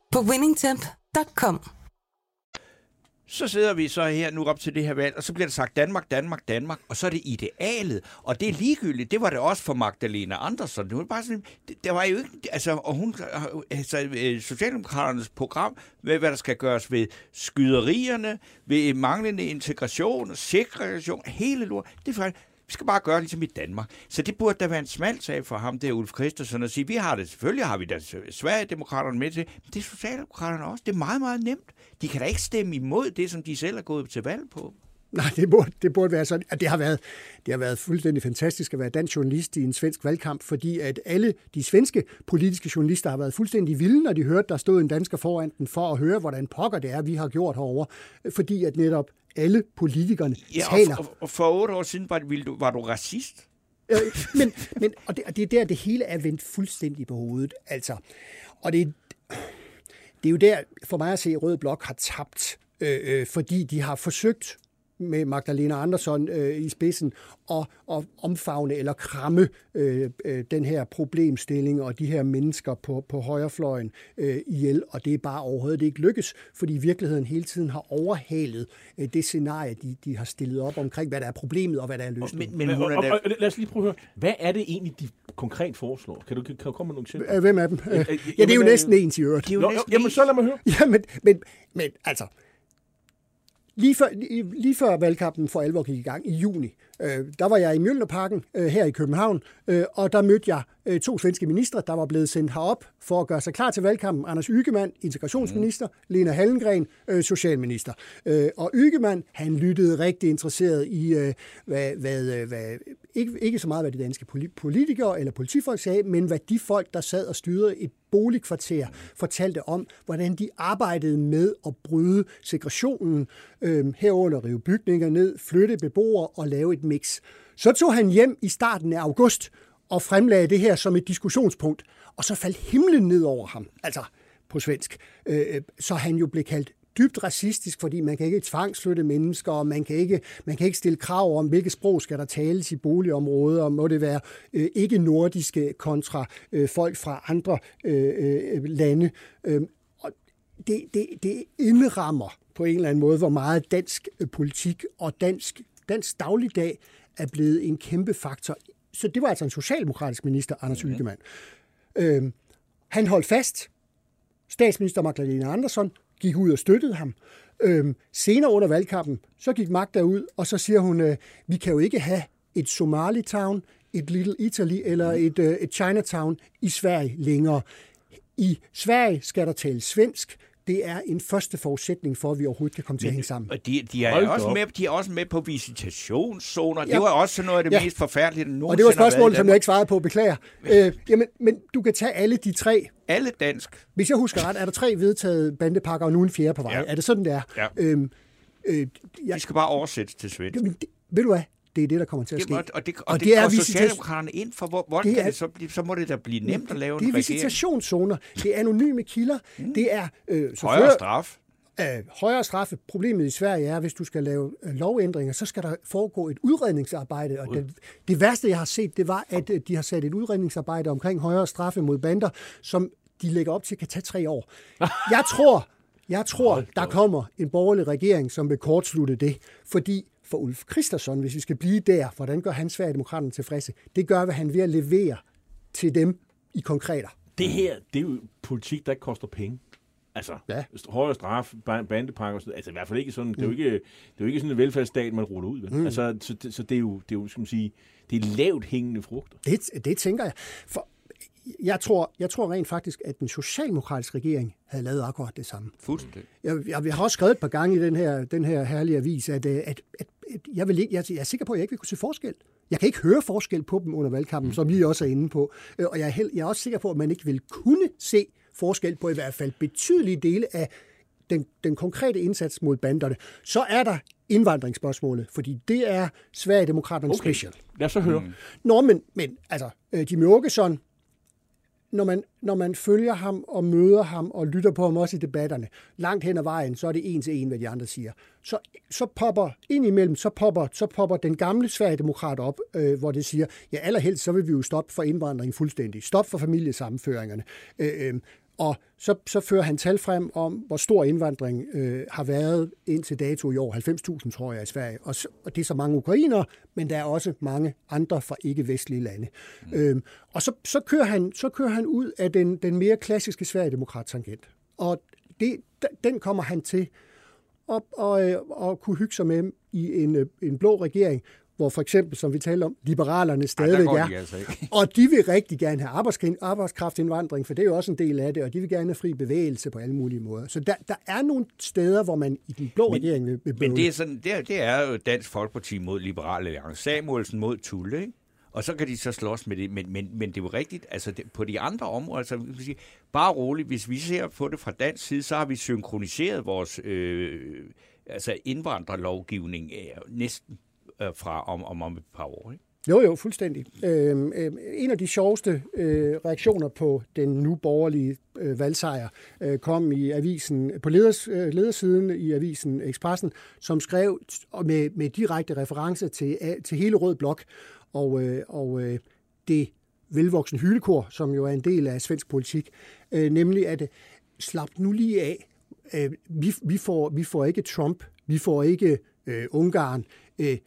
på winningtemp.com. Så sidder vi så her nu op til det her valg, og så bliver der sagt Danmark, Danmark, Danmark, og så er det idealet, og det er ligegyldigt. Det var det også for Magdalena Andersson. Det var bare sådan, det, der var jo ikke, altså, og hun, altså, øh, Socialdemokraternes program, med hvad der skal gøres ved skyderierne, ved manglende integration, segregation, hele lort, det er vi skal bare gøre ligesom i Danmark. Så det burde da være en smal sag for ham, der Ulf Christensen, at sige, vi har det, selvfølgelig har vi da Sverigedemokraterne med til, men det er Socialdemokraterne også. Det er meget, meget nemt. De kan da ikke stemme imod det, som de selv er gået til valg på. Nej, det burde, det burde være sådan. Det har, været, det har været fuldstændig fantastisk at være dansk journalist i en svensk valgkamp, fordi at alle de svenske politiske journalister har været fuldstændig vilde, når de hørte, der stod en dansker foran den, for at høre, hvordan pokker det er, vi har gjort herover, fordi at netop alle politikerne ja, taler. Og, og for otte år siden var, du, var du racist? Øh, men, men, og, det, og det er der, det hele er vendt fuldstændig på hovedet. Altså, og det, det er jo der, for mig at se, at Rød Blok har tabt, øh, øh, fordi de har forsøgt med Magdalena Andersson øh, i spidsen og, og omfavne eller kramme øh, øh, den her problemstilling og de her mennesker på, på højrefløjen øh, ihjel, og det er bare overhovedet ikke lykkes, fordi virkeligheden hele tiden har overhalet øh, det scenarie, de, de har stillet op omkring, hvad der er problemet og hvad der er løsningen. Men, men, og, og, og, lad os lige prøve at høre, hvad er det egentlig, de konkret foreslår? Kan du, kan du komme med nogle eksempler? Hvem af dem? Øh, ja, det er jo næsten ens i øvrigt. Jamen, så lad mig høre. Ja, men, men, men altså, lige før, lige før valgkampen for alvor gik i gang i juni, øh, der var jeg i Mjølnerparken øh, her i København, øh, og der mødte jeg øh, to svenske ministre, der var blevet sendt herop for at gøre sig klar til valgkampen. Anders Ygemann, integrationsminister, mm. Lena Hallengren, øh, socialminister. Øh, og Ygemann, han lyttede rigtig interesseret i, øh, hvad, hvad, øh, hvad, ikke, ikke så meget, hvad de danske politikere eller politifolk sagde, men hvad de folk, der sad og styrede et boligkvarter, fortalte om, hvordan de arbejdede med at bryde segregationen, øh, herunder rive bygninger ned, flytte beboere og lave et mix. Så tog han hjem i starten af august og fremlagde det her som et diskussionspunkt, og så faldt himlen ned over ham, altså på svensk. Øh, øh så han jo blev kaldt dybt racistisk, fordi man kan ikke tvangsflytte mennesker, og man kan ikke, man kan ikke stille krav om, hvilket sprog skal der tales i boligområder, og må det være øh, ikke nordiske kontra øh, folk fra andre øh, øh, lande. Øh, og det, det, det indrammer på en eller anden måde, hvor meget dansk øh, politik og dansk, dansk dagligdag er blevet en kæmpe faktor. Så det var altså en socialdemokratisk minister, Anders. Ygemann. Øh, han holdt fast. Statsminister Magdalena Andersson gik ud og støttede ham. Øhm, senere under valgkampen, så gik Magda ud, og så siger hun, øh, vi kan jo ikke have et Somali-town, et Little Italy eller et, øh, et Chinatown i Sverige længere. I Sverige skal der tale svensk, det er en første forudsætning for, at vi overhovedet kan komme til at hænge sammen. Og de, de, er også med, de er også med på visitationszoner. Ja. Det var også noget af det ja. mest forfærdelige, der Og det var spørgsmålet, som jeg ikke svarede på, beklager. Øh, jamen, men du kan tage alle de tre. Alle dansk. Hvis jeg husker ret, er der tre vedtaget bandepakker, og nu en fjerde på vej. Ja. Er det sådan, det er? Ja. Øhm, øh, jeg, de skal bare oversættes til svensk. Jamen, det, ved du hvad? Det er det, der kommer til at ske. og det, og og det, det er og Socialdemokraterne ind for, hvor, hvor det er, det så, så må det da blive nemt at lave det en. Det er visitationszoner, det er anonyme kilder, mm. det er... Øh, så højere straf. Øh, højere straffe. Problemet i Sverige er, at hvis du skal lave øh, lovændringer, så skal der foregå et udredningsarbejde. Og det, det værste, jeg har set, det var, at øh, de har sat et udredningsarbejde omkring højere straffe mod bander, som de lægger op til kan tage tre år. Jeg tror, jeg tror, der kommer en borgerlig regering, som vil kortslutte det, fordi for Ulf Christensen, hvis vi skal blive der, hvordan gør han Sverigedemokraterne tilfredse? Det gør, hvad han ved at levere til dem i konkreter. Det her, det er jo politik, der ikke koster penge. Altså, ja. højere straf, bandepakker, altså i hvert fald ikke sådan, mm. det, er jo mm. ikke, det er jo ikke sådan en velfærdsstat, man ruller ud. Mm. Altså, så, så det er jo, det er jo, skal man sige, det er lavt hængende frugter. Det, det tænker jeg. For jeg tror, jeg tror rent faktisk, at den socialdemokratiske regering havde lavet akkurat det samme. Fuldstændig. Jeg, jeg, jeg har også skrevet et par gange i den her, den her herlige avis, at, at, at, at jeg, vil ikke, jeg, jeg er sikker på, at jeg ikke vil kunne se forskel. Jeg kan ikke høre forskel på dem under valgkampen, mm. som I også er inde på. Øh, og jeg er, held, jeg er også sikker på, at man ikke vil kunne se forskel på i hvert fald betydelige dele af den, den konkrete indsats mod banderne. Så er der indvandringsspørgsmålet, fordi det er Sverigedemokraterne okay. special. Lad os så høre. Mm. Nå, men, men altså, øh, Jimmy Åkesson, når man, når man følger ham og møder ham og lytter på ham også i debatterne, langt hen ad vejen, så er det en til en, hvad de andre siger. Så, så popper ind imellem, så popper, så popper den gamle Sverigedemokrat op, øh, hvor det siger, ja allerhelst, så vil vi jo stoppe for indvandring fuldstændig. Stop for familiesammenføringerne. Øh, øh, og så, så fører han tal frem om, hvor stor indvandring øh, har været indtil dato i år. 90.000, tror jeg, i Sverige. Og, så, og det er så mange ukrainere, men der er også mange andre fra ikke-vestlige lande. Mm. Øhm, og så, så, kører han, så kører han ud af den, den mere klassiske Sverigedemokrat-tangent. Og det, den kommer han til at, og, øh, og kunne hygge sig med i en, øh, en blå regering, hvor for eksempel, som vi talte om, liberalerne stadigvæk Ej, er. De altså og de vil rigtig gerne have arbejdskraftindvandring, for det er jo også en del af det, og de vil gerne have fri bevægelse på alle mulige måder. Så der, der er nogle steder, hvor man i den blå men, regering vil, vil Men det er, sådan, det, er, det er jo Dansk Folkeparti mod Liberale Alliance. Samuelsen mod Tulle, ikke? Og så kan de så slås med det. Men, men, men det er jo rigtigt, altså det, på de andre områder, altså vil sige, bare roligt, hvis vi ser på det fra dansk side, så har vi synkroniseret vores øh, altså indvandrerlovgivning øh, næsten øh, fra om, om, om et par år. Ikke? Jo, jo, fuldstændig. Øhm, øh, en af de sjoveste øh, reaktioner på den nu borgerlige øh, valgsejr øh, kom i avisen på leders, øh, ledersiden i avisen Expressen, som skrev med, med direkte reference til, til hele Rød Blok og, øh, og øh, det velvoksen hylekor, som jo er en del af svensk politik, øh, nemlig at slap nu lige af. Øh, vi, vi, får, vi får ikke Trump, vi får ikke øh, Ungarn. Øh,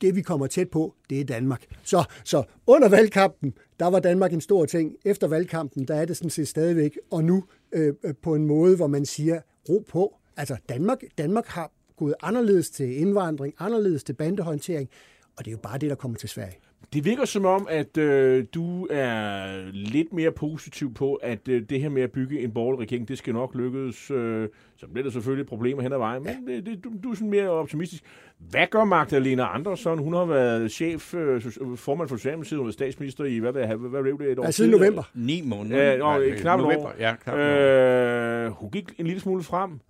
det vi kommer tæt på, det er Danmark. Så, så under valgkampen, der var Danmark en stor ting. Efter valgkampen, der er det sådan set stadigvæk. Og nu øh, øh, på en måde, hvor man siger, ro på. Altså Danmark, Danmark har gået anderledes til indvandring, anderledes til bandehåndtering, og det er jo bare det, der kommer til Sverige. Det virker som om, at øh, du er lidt mere positiv på, at øh, det her med at bygge en borgerlig regering, det skal nok lykkes. Øh, så bliver der selvfølgelig problemer hen ad vejen, men det, det, du, du er sådan mere optimistisk. Hvad gør Magdalena Andersson? Hun har været chef, øh, formand for Socialdemokratiet, hun er statsminister i, hvad, hvad, hvad blev det, et år Ja, siden november. Ni måneder. Ja, nå, Nej, knap november. år. Ja, knap. Øh, hun gik en lille smule frem.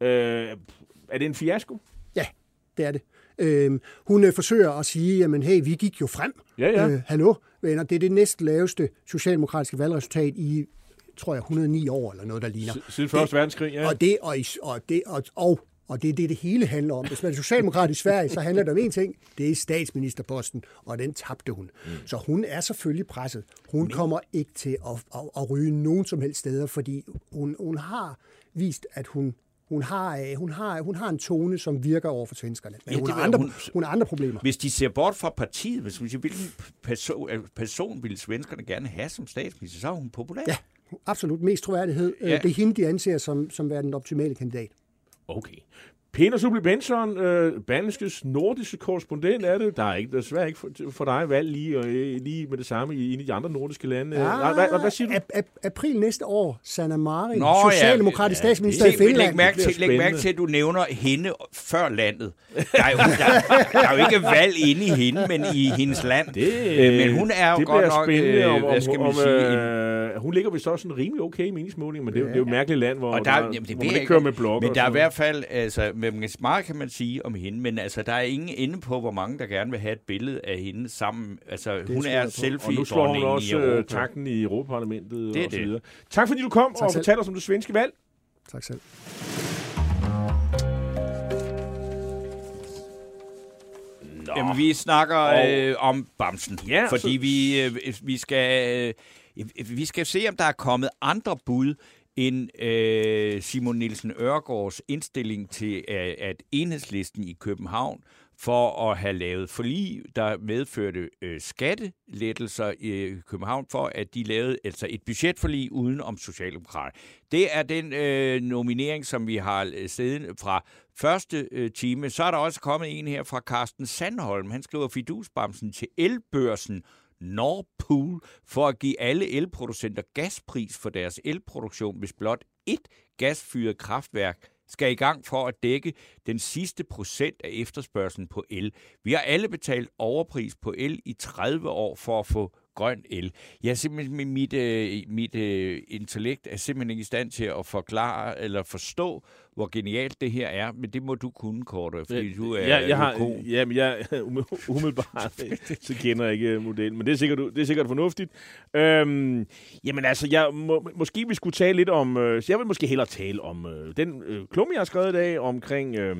Ja. Øh, er det en fiasko? Ja, det er det. Øhm, hun øh, forsøger at sige, jamen hey, vi gik jo frem. Ja, ja. Øh, hallo, venner, det er det næst laveste socialdemokratiske valgresultat i, tror jeg, 109 år eller noget, der ligner. Siden Første Verdenskrig, ja. Og det, og, og, det, og, og, og det er det, det hele handler om. Hvis man er socialdemokrat i Sverige, så handler det om én ting. Det er statsministerposten, og den tabte hun. Mm. Så hun er selvfølgelig presset. Hun kommer ikke til at, at, at ryge nogen som helst steder, fordi hun, hun har vist, at hun hun har, øh, hun, har, hun har en tone, som virker over for svenskerne. Men Ja, hun, har andre, hun- hun, hun har andre problemer. Hvis de ser bort fra partiet, hvis man siger, hvilken person, øh, person ville svenskerne gerne have som statsminister, så er hun populær. Ja, absolut mest troværdighed. Ja. Ja. Det er hende, de anser som, som være den optimale kandidat. Okay. Peter Subli Benson, øh, Berlingskes nordiske korrespondent er det. Der er ikke, desværre ikke for, for dig valg lige, øh, lige med det samme i en af de andre nordiske lande. Ja. Nej, hvad, hvad, hvad siger du? Ap- ap- april næste år, Sanna Marin, Nå, ja. socialdemokratisk Ja, statsminister Se, i Finland. Læg mærke, til, læg mærke til, at du nævner hende før landet. Der er jo, der, der er jo ikke valg inde i hende, men i hendes land. Det, Øh, men hun er jo det godt nok, spændende, øh, om, hvad skal man om, sige, øh, hun ligger vist også sådan rimelig okay i meningsmålingen, men det, er jo- det er jo et mærkeligt land, hvor, Og der, der, jamen, det hvor man ikke kører med blokker. Men der er i og hvert fald, altså, med meget kan man sige om hende, men altså, der er ingen inde på, hvor mange der gerne vil have et billede af hende sammen. Altså, hun tror er noget. Og nu slår hun også i øh, Europa. takten i Europaparlamentet Det er og så det. videre. Tak fordi du kom Tak og selv. fortalte os om det svenske valg. Tak selv. Nå. Jamen, vi snakker Og- øh, om Bamsen, Ja, fordi så- vi, øh, vi, skal, øh, vi skal se, om der er kommet andre bud end øh, Simon Nielsen Ørgaards indstilling til, at, at enhedslisten i København for at have lavet forlig, der medførte øh, skattelettelser i øh, København, for at de lavede altså et budgetforlig uden om Socialdemokrater. Det er den øh, nominering, som vi har øh, siden fra første øh, time. Så er der også kommet en her fra Carsten Sandholm. Han skriver fidusbamsen til elbørsen Nordpool for at give alle elproducenter gaspris for deres elproduktion, hvis blot et gasfyret kraftværk skal i gang for at dække den sidste procent af efterspørgselen på el. Vi har alle betalt overpris på el i 30 år for at få grøn el. Jeg er simpelthen med mit, øh, mit øh, intellekt er simpelthen ikke i stand til at forklare eller forstå, hvor genialt det her er, men det må du kunne, Korte, fordi du er ja, jeg har, økon. jamen, jeg, umiddelbart, så kender jeg ikke øh, modellen, men det er sikkert, det er sikkert fornuftigt. Øhm, jamen altså, jeg, må, måske vi skulle tale lidt om, øh, jeg vil måske hellere tale om øh, den øh, klumme, jeg har skrevet i dag, omkring øh,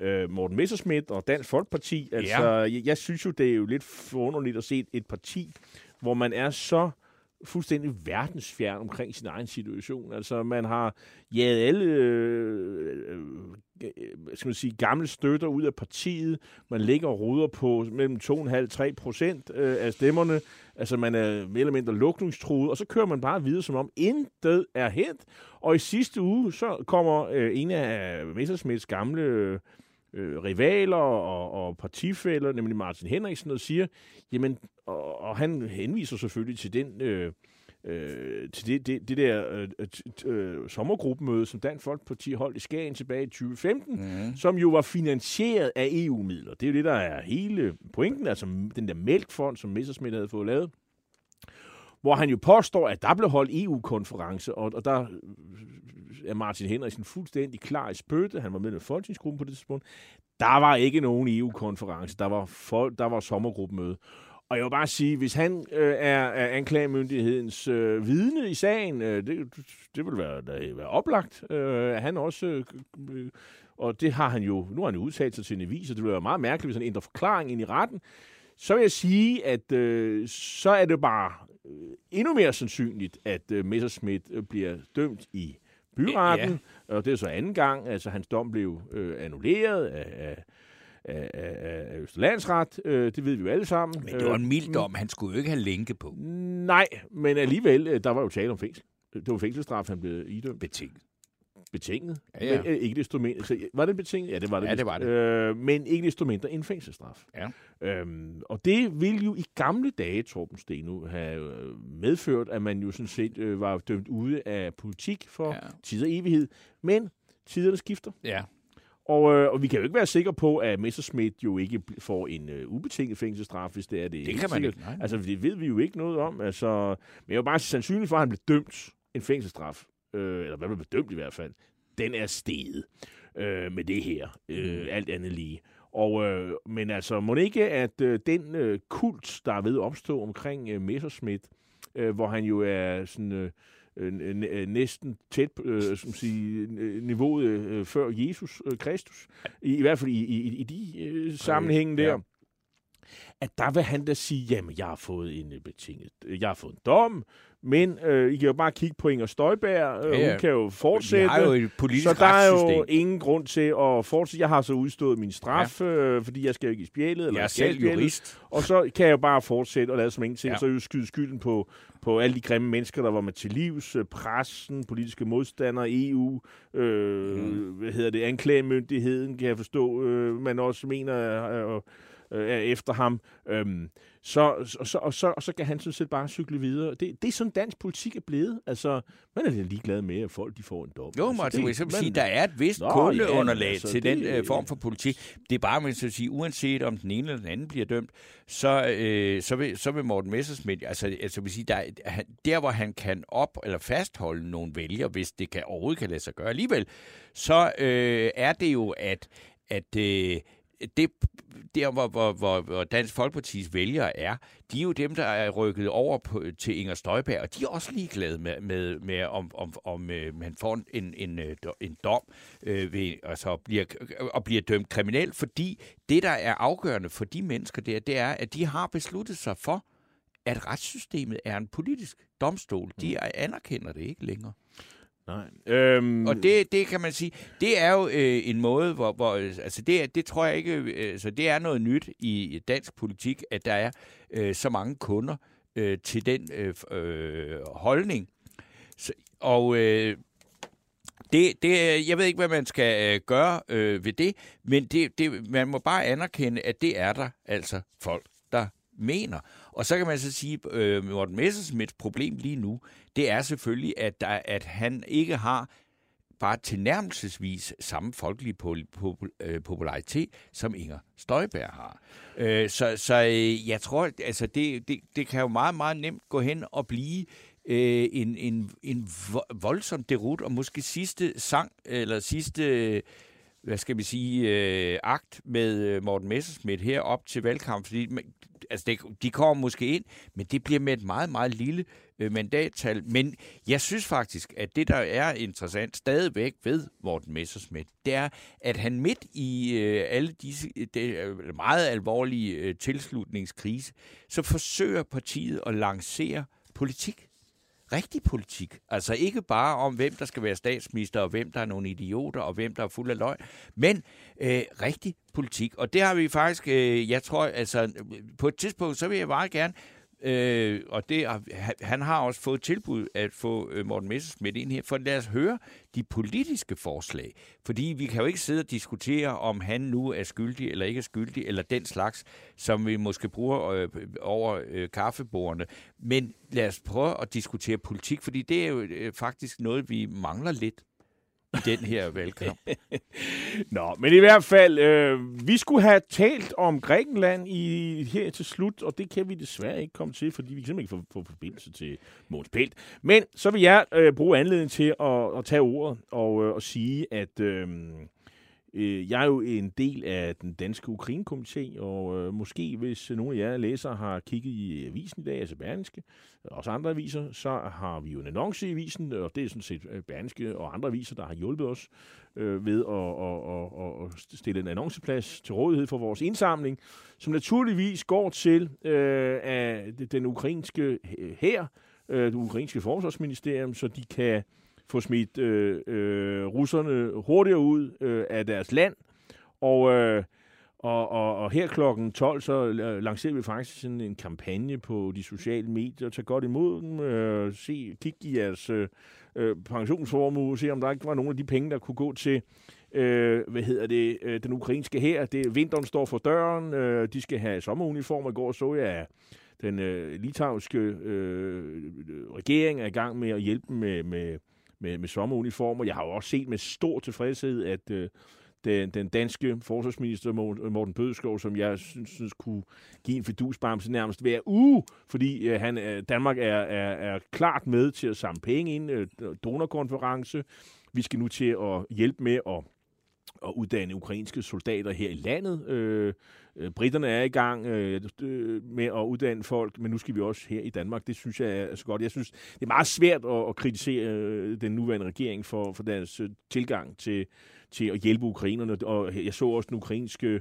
øh, Morten Messerschmidt og Dansk Folkeparti. Altså, Ja. jeg, jeg synes jo, det er jo lidt forunderligt at se et, et parti, hvor man er så fuldstændig verdensfjern omkring sin egen situation. Altså, man har jaget alle øh, øh skal man sige, gamle støtter ud af partiet. Man ligger og ruder på mellem 2,5-3 procent øh, af stemmerne. Altså, man er mere eller mindre lukningstruet, og så kører man bare videre, som om intet er hent. Og i sidste uge, så kommer øh, en af Messersmiths gamle øh, rivaler og, og partifælder, nemlig Martin Henriksen, og siger, jamen, og, og han henviser selvfølgelig til den... Øh, øh, til det, det, det der øh, øh, sommergruppemøde, som Dansk Folkeparti holdt i Skagen tilbage i 2015, Mhm. som jo var finansieret af EU-midler. Det er jo det, der er hele pointen, altså den der mælkfond, som Messerschmidt havde fået lavet, hvor han jo påstår, at der blev holdt EU-konference, og, og der øh, er Martin Henriksen fuldstændig klar i spytte. Han var med i folketingsgruppen på det tidspunkt. Der var ikke nogen EU-konference. Der var, folk, der var sommergruppemøde. Og jeg vil bare sige, hvis han øh, er, er anklagemyndighedens øh, vidne i sagen, øh, det, det vil være, da, være oplagt. Øh, han også, øh, øh, og det har han jo, nu har han jo udtalt sig til en avis, og det vil være meget mærkeligt, hvis han ændrer forklaring ind i retten. Så vil jeg sige, at øh, så er det bare endnu mere sandsynligt, at øh, Messerschmidt øh, bliver dømt i byretten, ja. og det er så anden gang, altså hans dom blev øh, annulleret af, af, af, af, af Østerlandsret, øh, det ved vi jo alle sammen. Men det var en Øh, mild dom, han skulle jo ikke have lænke på. Nej, men alligevel, øh, der var jo tale om fængsel. Det var fængselsstraf, han blev idømt. Betinget. Betinget. Ja, ja. Men, øh, ikke desto mindre. Så, var det betinget? Ja, det var det. Ja, det var det. Øh, men ikke desto mindre en fængselsstraf. Ja. Øhm, og det ville jo i gamle dage, Torben Steno, have øh, medført, at man jo sådan set øh, var dømt ude af politik for Ja. tid og evighed. Men tiderne skifter. Ja. Og, øh, og vi kan jo ikke være sikre på, at Messerschmidt jo ikke får en øh, ubetinget fængselsstraf, hvis det er det. Det kan man ikke, nej. Altså, det ved vi jo ikke noget om. Altså, men jeg vil bare sige, sandsynligt for, at han blev dømt en fængselsstraf, øh, eller hvad blev dømt i hvert fald, den er steget øh, med det her. Øh, alt andet lige. Og, øh, men altså, må det ikke, at øh, den øh, kult, der er ved at opstå omkring øh, Messerschmidt, øh, hvor han jo er sådan... Øh, øh, øh, næsten tæt øh, som sige, øh, niveauet øh, før Jesus øh, Kristus, i, i hvert fald i, i, i de øh, sammenhænge der, ja. ja. at der vil han da sige, jamen, jeg har fået en øh, betinget, jeg har fået en dom, men øh, I kan jo bare kigge på Inger Støjberg, øh, Ja, ja. hun kan jo Vi fortsætte. har jo et politisk så der er jo ingen grund til at fortsætte. Jeg har så udstået min straf, ja. øh, fordi jeg skal jo ikke i spjælet. Eller Jeg er selv spjældet. jurist. Og så kan jeg jo bare fortsætte og lade som ingenting. Ja. Så jo skyde skylden på, på alle de grimme mennesker, der var med til livs. øh, Pressen, politiske modstandere, EU, øh, mm. hvad hedder det, anklagemyndigheden, kan jeg forstå, øh, man også mener øh, øh, er efter ham. Øhm, så, og, så, og, så, og så kan han sådan set bare cykle videre. Det, det er sådan, dansk politik er blevet. Altså, man er lidt ligeglad med, at folk de får en dom. Jo, altså, Martin, det- det, man- sige, der er et vist Nå, kundeunderlag ja, altså, til den det- øh, form for politik. Det er bare, man skal sige, uanset om den ene eller den anden bliver dømt, så, øh, så, vil, så vil Morten Messersmith, altså, altså vil sige, der, er- der hvor han kan op eller fastholde nogle vælgere, hvis det kan, overhovedet kan lade sig gøre alligevel, så øh, er det jo, at, at øh, det, der, hvor, hvor, hvor, hvor Dansk Folkepartis vælgere er, de er jo dem, der er rykket over på, til Inger Støjberg, og de er også ligeglade med, med, med om, om, om øh, man får en, en, øh, en dom øh, ved, altså, bliver, og bliver dømt kriminel, fordi det, der er afgørende for de mennesker der, det er, at de har besluttet sig for, at retssystemet er en politisk domstol. De anerkender det ikke længere. Nej. Øhm, Og det, det kan man sige, det er jo øh, en måde, hvor, hvor øh, altså det, det tror jeg ikke, øh, så det er noget nyt i dansk politik, at der er øh, så mange kunder øh, til den øh, øh, holdning. Så, og øh, det, det, jeg ved ikke, hvad man skal øh, gøre øh, ved det, men det, det, man må bare anerkende, at det er der altså folk, der mener. Og så kan man så sige, øh, Morten Messersmiths problem lige nu, det er selvfølgelig, at, der, at han ikke har bare tilnærmelsesvis samme folkelige pol- pol- øh, popularitet, som Inger Støjberg har. Øh, så så øh, jeg tror, altså det, det, det kan jo meget, meget nemt gå hen og blive øh, en, en, en voldsom derut, og måske sidste sang, eller sidste, hvad skal vi sige, øh, akt med øh, Morten Messerschmidt her op til valgkamp, fordi altså det, de kommer måske ind, men det bliver med et meget, meget lille øh, mandattal. Men jeg synes faktisk, at det, der er interessant stadigvæk ved Morten Messersmith, det er, at han midt i øh, alle disse det, øh, meget alvorlige øh, tilslutningskrise, så forsøger partiet at lancere politik rigtig politik. Altså ikke bare om, hvem der skal være statsminister, og hvem der er nogle idioter, og hvem der er fuld af løgn, men øh, rigtig politik. Og det har vi faktisk, øh, jeg tror, altså på et tidspunkt, så vil jeg meget gerne, øh, og det, han- har også fået tilbud at få øh, Morten Messerschmidt ind her, for lad os høre de politiske forslag. Fordi vi kan jo ikke sidde og diskutere, om han nu er skyldig eller ikke er skyldig, eller den slags, som vi måske bruger øh, over øh, kaffebordene. Men lad os prøve at diskutere politik, fordi det er jo øh, faktisk noget, vi mangler lidt i den her valgkamp. Nå, men i hvert fald, øh, vi skulle have talt om Grækenland i, her til slut, og det kan vi desværre ikke komme til, fordi vi simpelthen ikke få, få forbindelse til Måns Pelt. Men så vil jeg øh, bruge anledningen til at, at tage ordet og, øh, og sige, at øh, øh, jeg er jo en del af den danske Ukraine-komité, og øh, måske hvis nogle af jer læsere har kigget i avisen i dag, altså Berlingske, og også andre aviser, så har vi jo en annonce i avisen, og det er sådan set øh, Berlingske og andre aviser, der har hjulpet os øh, ved at, at, at, at stille en annonceplads til rådighed for vores indsamling, som naturligvis går til øh, af den ukrainske her, øh, det ukrainske forsvarsministerium, så de kan få smidt øh, øh, russerne hurtigere ud øh, af deres land. Og, øh, Og, og, og her klokken 12, så øh, lancerer vi faktisk sådan en kampagne på de sociale medier. Tag godt imod dem. Øh, se, kig i jeres øh, øh, pensionsformue. Se, om der ikke var nogle af de penge, der kunne gå til øh, hvad hedder det, øh, den ukrainske her. Det, vinteren står for døren. Øh, de skal have sommeruniformer. I går så jeg, at den øh, litauiske øh, regering er i gang med at hjælpe med, med, med, med sommeruniformer. Jeg har jo også set med stor tilfredshed, at øh, den, den danske forsvarsminister Morten Bødskov, som jeg synes, synes kunne give en fidusbamse nærmest hver uge, fordi øh, han, øh, Danmark er, er, er klart med til at samle penge ind, øh, donorkonference. Vi skal nu til at hjælpe med at at uddanne ukrainske soldater her i landet. Øh, øh, britterne er i gang øh, øh, med at uddanne folk, men nu skal vi også her i Danmark. Det synes jeg er så godt. Jeg synes, det er meget svært at, at kritisere øh, den nuværende regering for, for deres øh, tilgang til, til at hjælpe ukrainerne. Og jeg så også den ukrainske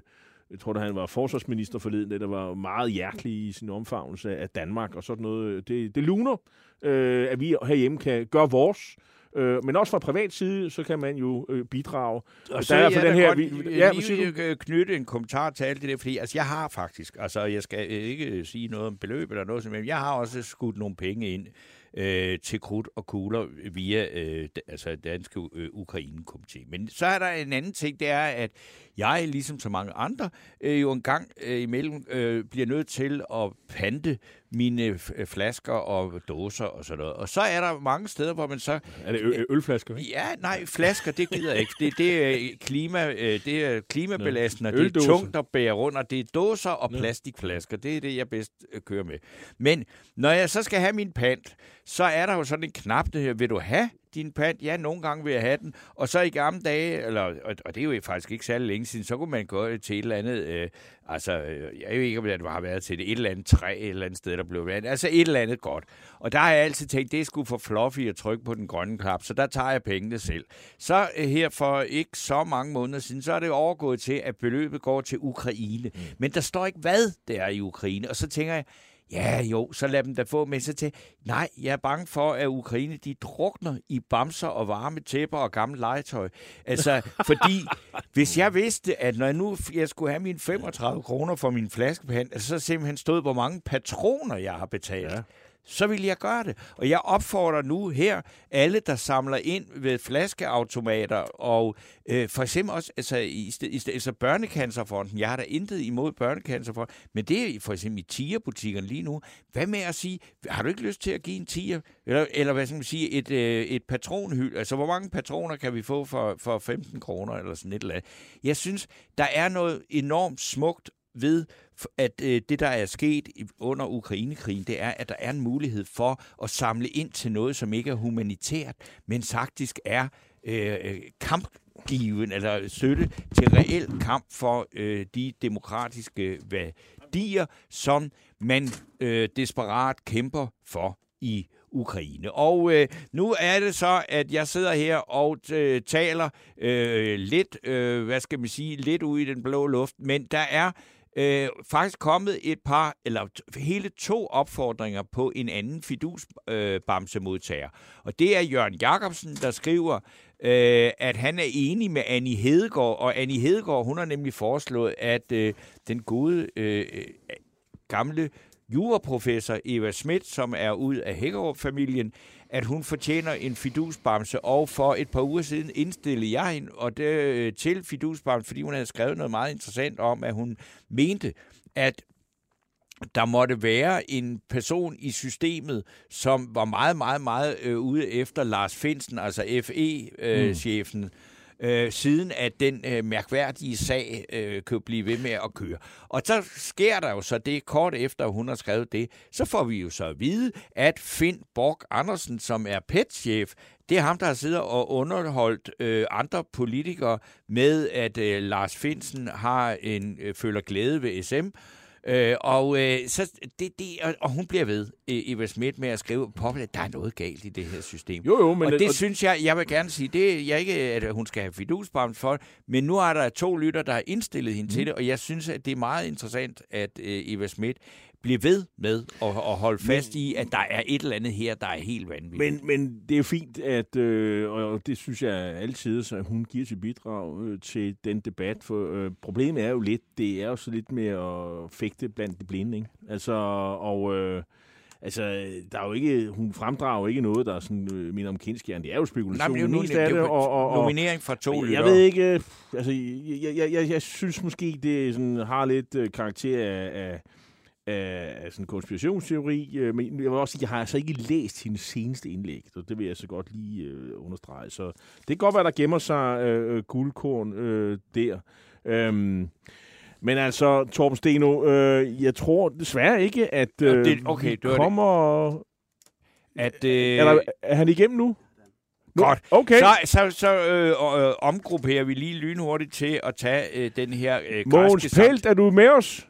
jeg tror, da han var forsvarsminister forleden, der var meget hjertelig i sin omfavnelse af Danmark og sådan noget. Det, det luner, øh, at vi herhjemme kan gøre vores Øh, men også fra privat side, så kan man jo øh, bidrage. Og så der er for den her, godt vi, ja, lige knytte en kommentar til alt det der, fordi altså, jeg har faktisk, altså jeg skal ikke sige noget om beløb eller noget som men jeg har også skudt nogle penge ind øh, til krudt og kugler via øh, altså Danske øh, Ukraine-komité. Men så er der en anden ting, det er, at jeg, ligesom så mange andre, øh, jo en gang øh, imellem øh, bliver nødt til at pante mine øh, flasker og dåser og sådan noget. Og så er der mange steder, hvor man så... Er det ø- ølflasker? Ikke? Ja, nej, flasker, det gider jeg ikke. Det, det, er, klima, øh, det er klimabelastende, det er tungt at bære rundt, og det er dåser og plastikflasker. Det er det, jeg bedst øh, kører med. Men når jeg så skal have min pant, så er der jo sådan en knap, der her, vil du have din pant? Ja, nogle gange vil jeg have den. Og så i gamle dage, eller, og, og det er jo faktisk ikke særlig længe siden, så kunne man gå til et eller andet, øh, altså, jeg ved ikke, om det har været til det, et eller andet træ, et eller andet sted, der blev været, altså et eller andet godt. Og der har jeg altid tænkt, det skulle for fluffy at trykke på den grønne knap, så der tager jeg pengene selv. Så øh, her for ikke så mange måneder siden, så er det overgået til, at beløbet går til Ukraine. Mm. Men der står ikke, hvad det er i Ukraine. Og så tænker jeg, Ja, jo, så lad dem da få med sig til. Nej, jeg er bange for, at Ukraine de drukner i bamser og varme tæpper og gammel legetøj. Altså, fordi hvis jeg vidste, at når jeg nu jeg skulle have mine 35 kroner for min flaskepand, altså, så simpelthen stod, hvor mange patroner jeg har betalt. Ja så vil jeg gøre det. Og jeg opfordrer nu her alle, der samler ind ved flaskeautomater, og øh, for eksempel også altså, i, i, altså Børnecancerfonden. Jeg har da intet imod Børnecancerfonden, men det er for eksempel i tierbutikkerne lige nu. Hvad med at sige, har du ikke lyst til at give en tier? Eller, eller hvad skal man sige, et, øh, et patronhyld? Altså, hvor mange patroner kan vi få for, for 15 kroner eller sådan et eller andet? Jeg synes, der er noget enormt smukt ved, at øh, det, der er sket under Ukrainekrigen, det er, at der er en mulighed for at samle ind til noget, som ikke er humanitært, men faktisk er øh, øh kampgiven eller støtte til reel kamp for øh, de demokratiske øh, værdier, som man øh, desperat kæmper for i Ukraine. Og øh, nu er det så, at jeg sidder her og øh, taler øh, lidt, øh, hvad skal man sige, lidt ud i den blå luft, men der er øh, faktisk kommet et par, eller hele to opfordringer på en anden fidusbamsemodtager. Øh, og det er Jørgen Jacobsen, der skriver, øh, at han er enig med Annie Hedegaard, og Annie Hedegaard, hun har nemlig foreslået, at øh, den gode øh, øh gamle juraprofessor Eva Schmidt, som er ud af Hækkerup-familien, at hun fortjener en fidusbamse, og for et par uger siden indstillede jeg hende og det, øh, til fidusbamse, fordi hun havde skrevet noget meget interessant om, at hun mente, at der måtte være en person i systemet, som var meget, meget, meget øh, ude efter Lars Finsen, altså FE-chefen, øh, mm øh, siden at den øh, mærkværdige sag øh, kan blive ved med at køre. Og så sker der jo så det, kort efter hun har skrevet det, så får vi jo så at vide, at Finn Borg Andersen, som er PET-chef, det er ham, der har siddet og underholdt øh, andre politikere med, at øh, Lars Finsen har en øh, føler glæde ved SM, Øh, og, øh, så det, det, og, og hun bliver ved, Eva Schmidt, med at skrive på, at der er noget galt i det her system. Jo, jo, men... Og det og... synes jeg, jeg vil gerne sige, det er ikke, at hun skal have fidusbrems for, men nu er der to lytter, der har indstillet hende mm. til det, og jeg synes, at det er meget interessant, at øh, Eva Schmidt blive ved med at, at holde fast i, at der er et eller andet her, der er helt vanvittigt. Men, men det er fint, at, øh, og det synes jeg altid, at hun giver sit bidrag øh, til den debat, for øh, problemet er jo lidt, det er jo så lidt med at fægte blandt de blinde, ikke? Altså, og... Øh, Altså, der er jo ikke, hun fremdrager jo ikke noget, der er sådan, øh, minder om kendskjern. Det er jo spekulation. Nej, men det er jo det, og, og, og, nominering fra to jeg ved ikke, øh, altså, jeg, jeg, jeg, jeg synes måske, det sådan, har lidt øh, karakter af, af, af, sådan konspirationsteori, øh, men jeg vil også sige, jeg har altså ikke læst hendes seneste indlæg, så det vil jeg så godt lige øh, understrege. Så det kan godt være, der gemmer sig øh, guldkorn øh, der. Øhm, men altså, Torben Steno, øh, jeg tror desværre ikke, at øh, det, okay, det kommer... Det. At, øh, er, der, er han igennem nu? Godt. Okay. Så, så, så øh, øh, omgrupperer vi lige lynhurtigt til at tage øh, den her øh, Mogens Pelt, er du med os?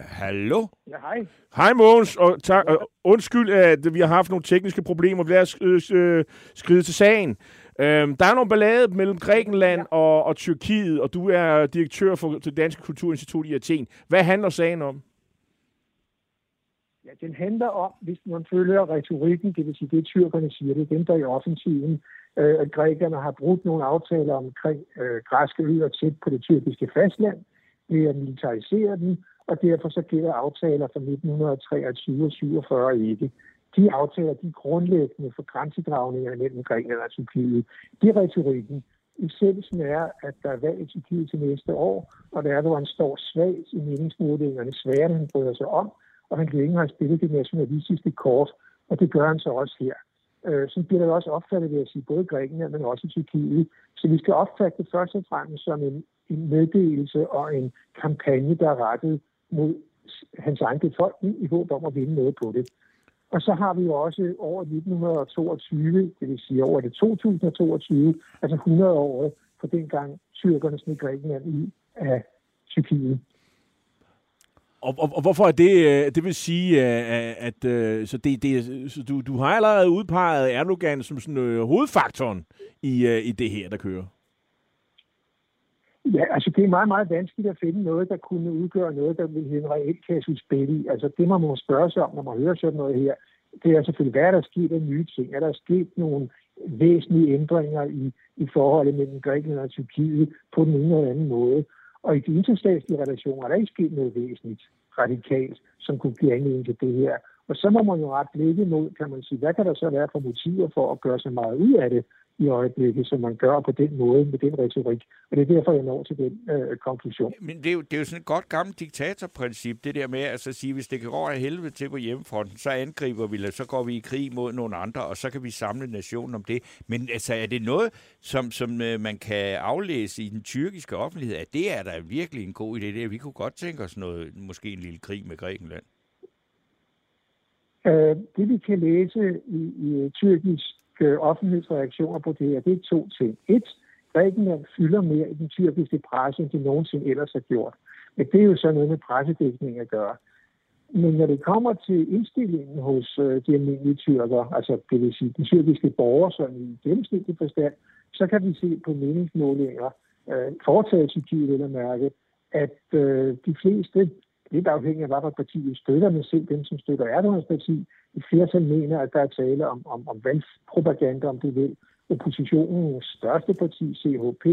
Hallo? Ja, hej. Hej Mogens, og tak, øh, undskyld, at vi har haft nogle tekniske problemer. Lad os øh, øh, skride til sagen. Øhm, der er nogle ballade mellem Grækenland ja. og, og Tyrkiet, og du er direktør for det Danske Kulturinstitut i Athen. Hvad handler sagen om? Ja, den handler om, hvis man følger retorikken, det vil sige, det er tyrkerne siger, det er dem, der i offensiven, øh, at grækerne har brugt nogle aftaler omkring øh, græske øer tæt på det tyrkiske fastland, ved at militarisere dem, og derfor så gælder aftaler fra 1923 og 47 ikke de aftaler, de grundlæggende for grænsedragninger mellem Grækenland og Tyrkiet. Det er retorikken. Essensen er, at der er valg i Tyrkiet til næste år, og der er, han står svagt i meningsmålingerne, sværere end han bryder sig om, og han ikke har spillet det nationalistiske kort, og det gør han så også her. Øh, så bliver det også opfattet, vil jeg sige, både i Grækenland, men også i Tyrkiet. Så vi skal opfatte det først og fremmest som en, en meddelelse og en kampagne, der er rettet mod hans egen befolkning i håb om at vinde noget på det. Og så har vi jo også over 1922, det vil sige over det 2022, altså 100 år for dengang tyrkerne sned Grækenland i af Tyrkiet. Og, og, og hvorfor er det, øh, det vil sige, øh, øh, at, at så det, det, så du, du har allerede udpeget Erdogan som sådan øh, hovedfaktoren i, i det her, der kører? Ja, altså det er meget, meget vanskeligt at finde noget, der kunne udgøre noget, der vil have en reel kasus i. Altså det, man må spørge sig om, når man hører sådan noget her, det er selvfølgelig, hvad er der sket af nye ting? Er der sket nogle væsentlige ændringer i, i forholdet mellem Grækenland og Tyrkiet på den ene eller anden måde? Og i de internationale relationer er der ikke sket noget væsentligt radikalt, som kunne give anledning til det her. Og så må man jo ret blikket mod, kan man sige, hvad kan der så være for motiver for at gøre så meget ud af det? I øjeblikket, som man gør på den måde med den retorik. Og det er derfor, jeg når til den øh, konklusion. Men det er, jo, det er jo sådan et godt gammelt diktatorprincip, det der med altså, at sige, hvis det går af helvede til på hjemmefronten, så angriber vi, eller så går vi i krig mod nogle andre, og så kan vi samle nationen om det. Men altså, er det noget, som, som øh, man kan aflæse i den tyrkiske offentlighed, at det er da virkelig en god idé? Det, vi kunne godt tænke os noget, måske en lille krig med Grækenland. Uh, det vi kan læse i, i tyrkisk øh, offentlighedsreaktioner på det her, det er to ting. Et, Grækenland fylder mere i den tyrkiske presse, end de nogensinde ellers har gjort. Men det er jo så noget med pressedækning at gøre. Men når det kommer til indstillingen hos øh, de almindelige tyrker, altså det vil sige de tyrkiske borgere, som i gennemsnitlig forstand, så kan vi se på meningsmålinger, øh, foretaget i Tyrkiet eller mærke, at øh, de fleste lidt afhængig af, hvad partiet støtter, men selv dem, som støtter Erdogans parti, et flertal mener, at der er tale om, om, om valgpropaganda, om det vil. Oppositionens største parti, CHP,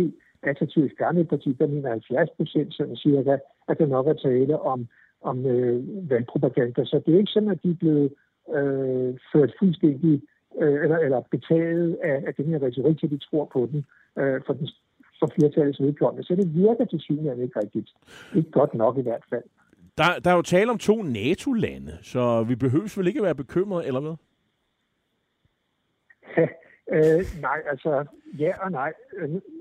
Atatürks gamle parti, der mener 70 procent sådan cirka, at der nok er tale om, om øh, valgpropaganda. Så det er ikke sådan, at de er blevet øh, ført fuldstændig øh, eller, eller betaget af, af den her retorik, så de tror på den, øh, for, den, for flertallets vedkommende. Så det virker til synligheden ikke rigtigt. Ikke godt nok i hvert fald. Der, der er jo tale om to NATO-lande, så vi behøver vel ikke at være bekymrede, eller hvad? øh, nej, altså ja og nej.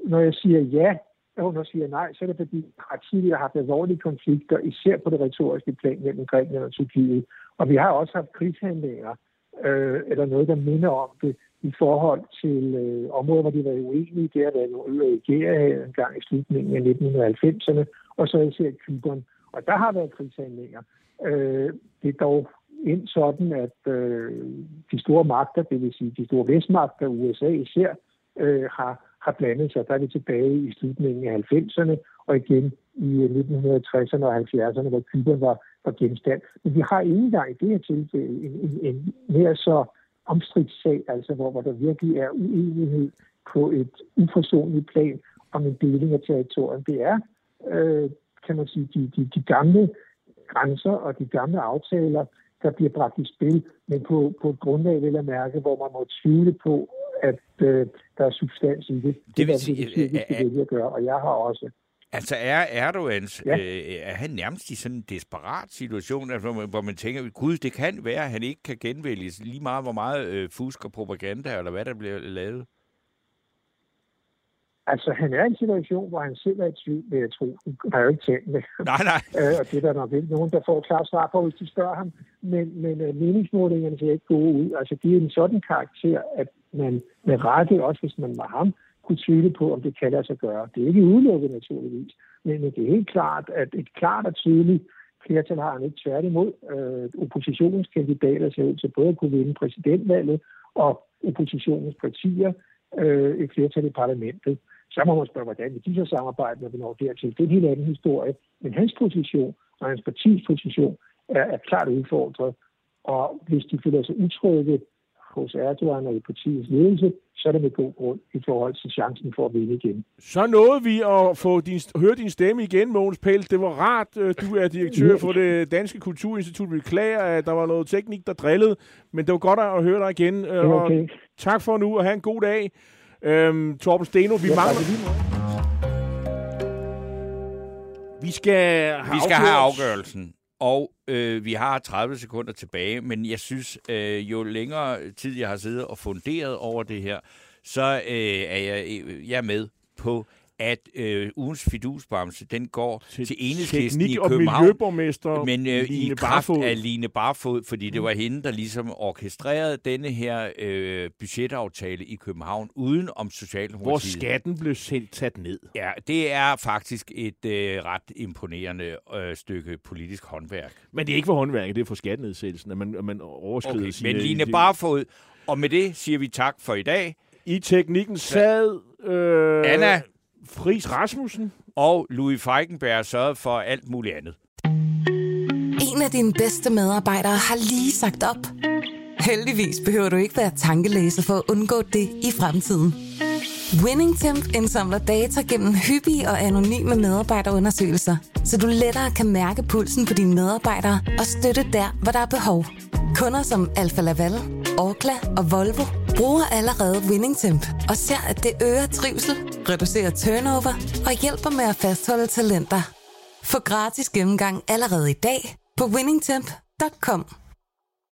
Når jeg siger ja, og når jeg siger nej, så er det fordi, har tidligere haft alvorlige konflikter, især på det retoriske plan mellem Grækenland og Tyrkiet. Og vi har også haft krigshandlinger, øh, eller noget, der minder om det, i forhold til øh, områder, hvor de var uenige. Det har været nogle øer i en gang i slutningen af 1990'erne, og så især Kyberen. Og der har været krigshandlinger. Øh, det er dog ind sådan, at øh, de store magter, det vil sige de store vestmagter, USA især, øh, har, har blandet sig. Der er vi tilbage i slutningen af 90'erne, og igen i øh, 1960'erne og 70'erne, hvor Cuba var, var genstand. Men vi har ikke engang i det her tilfælde en, en, en mere så omstridt sag, altså hvor, hvor der virkelig er uenighed på et uforsonligt plan om en deling af territoriet. Det er, øh, kan man sige, de, de, de gamle grænser og de gamle aftaler, der bliver bragt i spil, men på, på et grundlag, vil jeg mærke, hvor man må tvivle på, at øh, der er substans i det. Det, Det vil sige, det, det, det, at gøre, og jeg har også. Altså er Erdogans. Ja. øh, er han nærmest i sådan en desperat situation, altså, hvor, man, hvor man tænker, gud, det kan være, at han ikke kan genvælges lige meget, hvor meget øh, fusk og propaganda, eller hvad der bliver lavet. Altså, han er i en situation, hvor han selv er i tvivl, vil jeg tro. Han har jo ikke talt med Nej, nej. Øh, og det er der nok ikke nogen, der får klart svar på, hvis de spørger ham. Men, men uh, meningsmålingerne ser ikke gode ud. Altså, det er en sådan karakter, at man med rette, også hvis man var ham, kunne tvivle på, om det kan lade sig gøre. Det er ikke udelukket naturligvis, men men det er helt klart, at et klart og tydeligt flertal har han ikke tværtimod. Øh, oppositionens kandidater ser ud til både at kunne vinde præsidentvalget og oppositionens partier øh, et flertal i parlamentet. Så må man spørge, hvordan vil de så samarbejde, når vi når dertil. Det er en helt anden historie. Men hans position og hans partis position er, er klart udfordret. Og hvis de føler sig utrygge hos Erdogan og i partiets ledelse, så er det med god grund i forhold til chancen for at vinde igen. Så nåede vi at få din, høre din stemme igen, Mogens Pelt. Det var rart. øh, Du er direktør for det Danske Kulturinstitut. Vi beklager, at der var noget teknik, der drillede. Men det var godt at høre dig igen. øh, er Og okay. tak for nu, og have en god dag. Øhm, Torben Steno, vi Ja, mangler... i lige måde. Vi skal have Vi skal have afgørelsen, og øh, vi har 30 sekunder tilbage, men jeg synes, øh, jo længere tid jeg har siddet og funderet over det her, så øh, er jeg, øh, jeg er med på, at øh, ugens fidusbamse, den går til, til enhedslisten i og København. Men øh, i Line kraft Barfod. af Line Barfod, fordi det var hende, der ligesom orkestrerede denne her øh, budgetaftale i København, uden om Hvor Socialdemokratiet. skatten blev sendt sat ned. Ja, det er faktisk et øh, ret imponerende øh, stykke politisk håndværk. Men det er ikke for håndværket, det er for skattenedsættelsen, at man, at man overskrider Okay, sine... men Line Barfod, og med det siger vi tak for i dag. I teknikken sad... Øh, Anna Fris Rasmussen. og Louis Feigenberg sørgede for alt muligt andet. En af dine bedste medarbejdere har lige sagt op. Heldigvis behøver du ikke være tankelæser for at undgå det i fremtiden. WinningTemp indsamler data gennem hyppige og anonyme medarbejderundersøgelser, så du lettere kan mærke pulsen på dine medarbejdere og støtte der, hvor der er behov. Kunder som Alfa Laval, Orkla og Volvo bruger allerede WinningTemp og ser, at det øger trivsel, reducerer turnover og hjælper med at fastholde talenter. Få gratis gennemgang allerede i dag på winningtemp.com.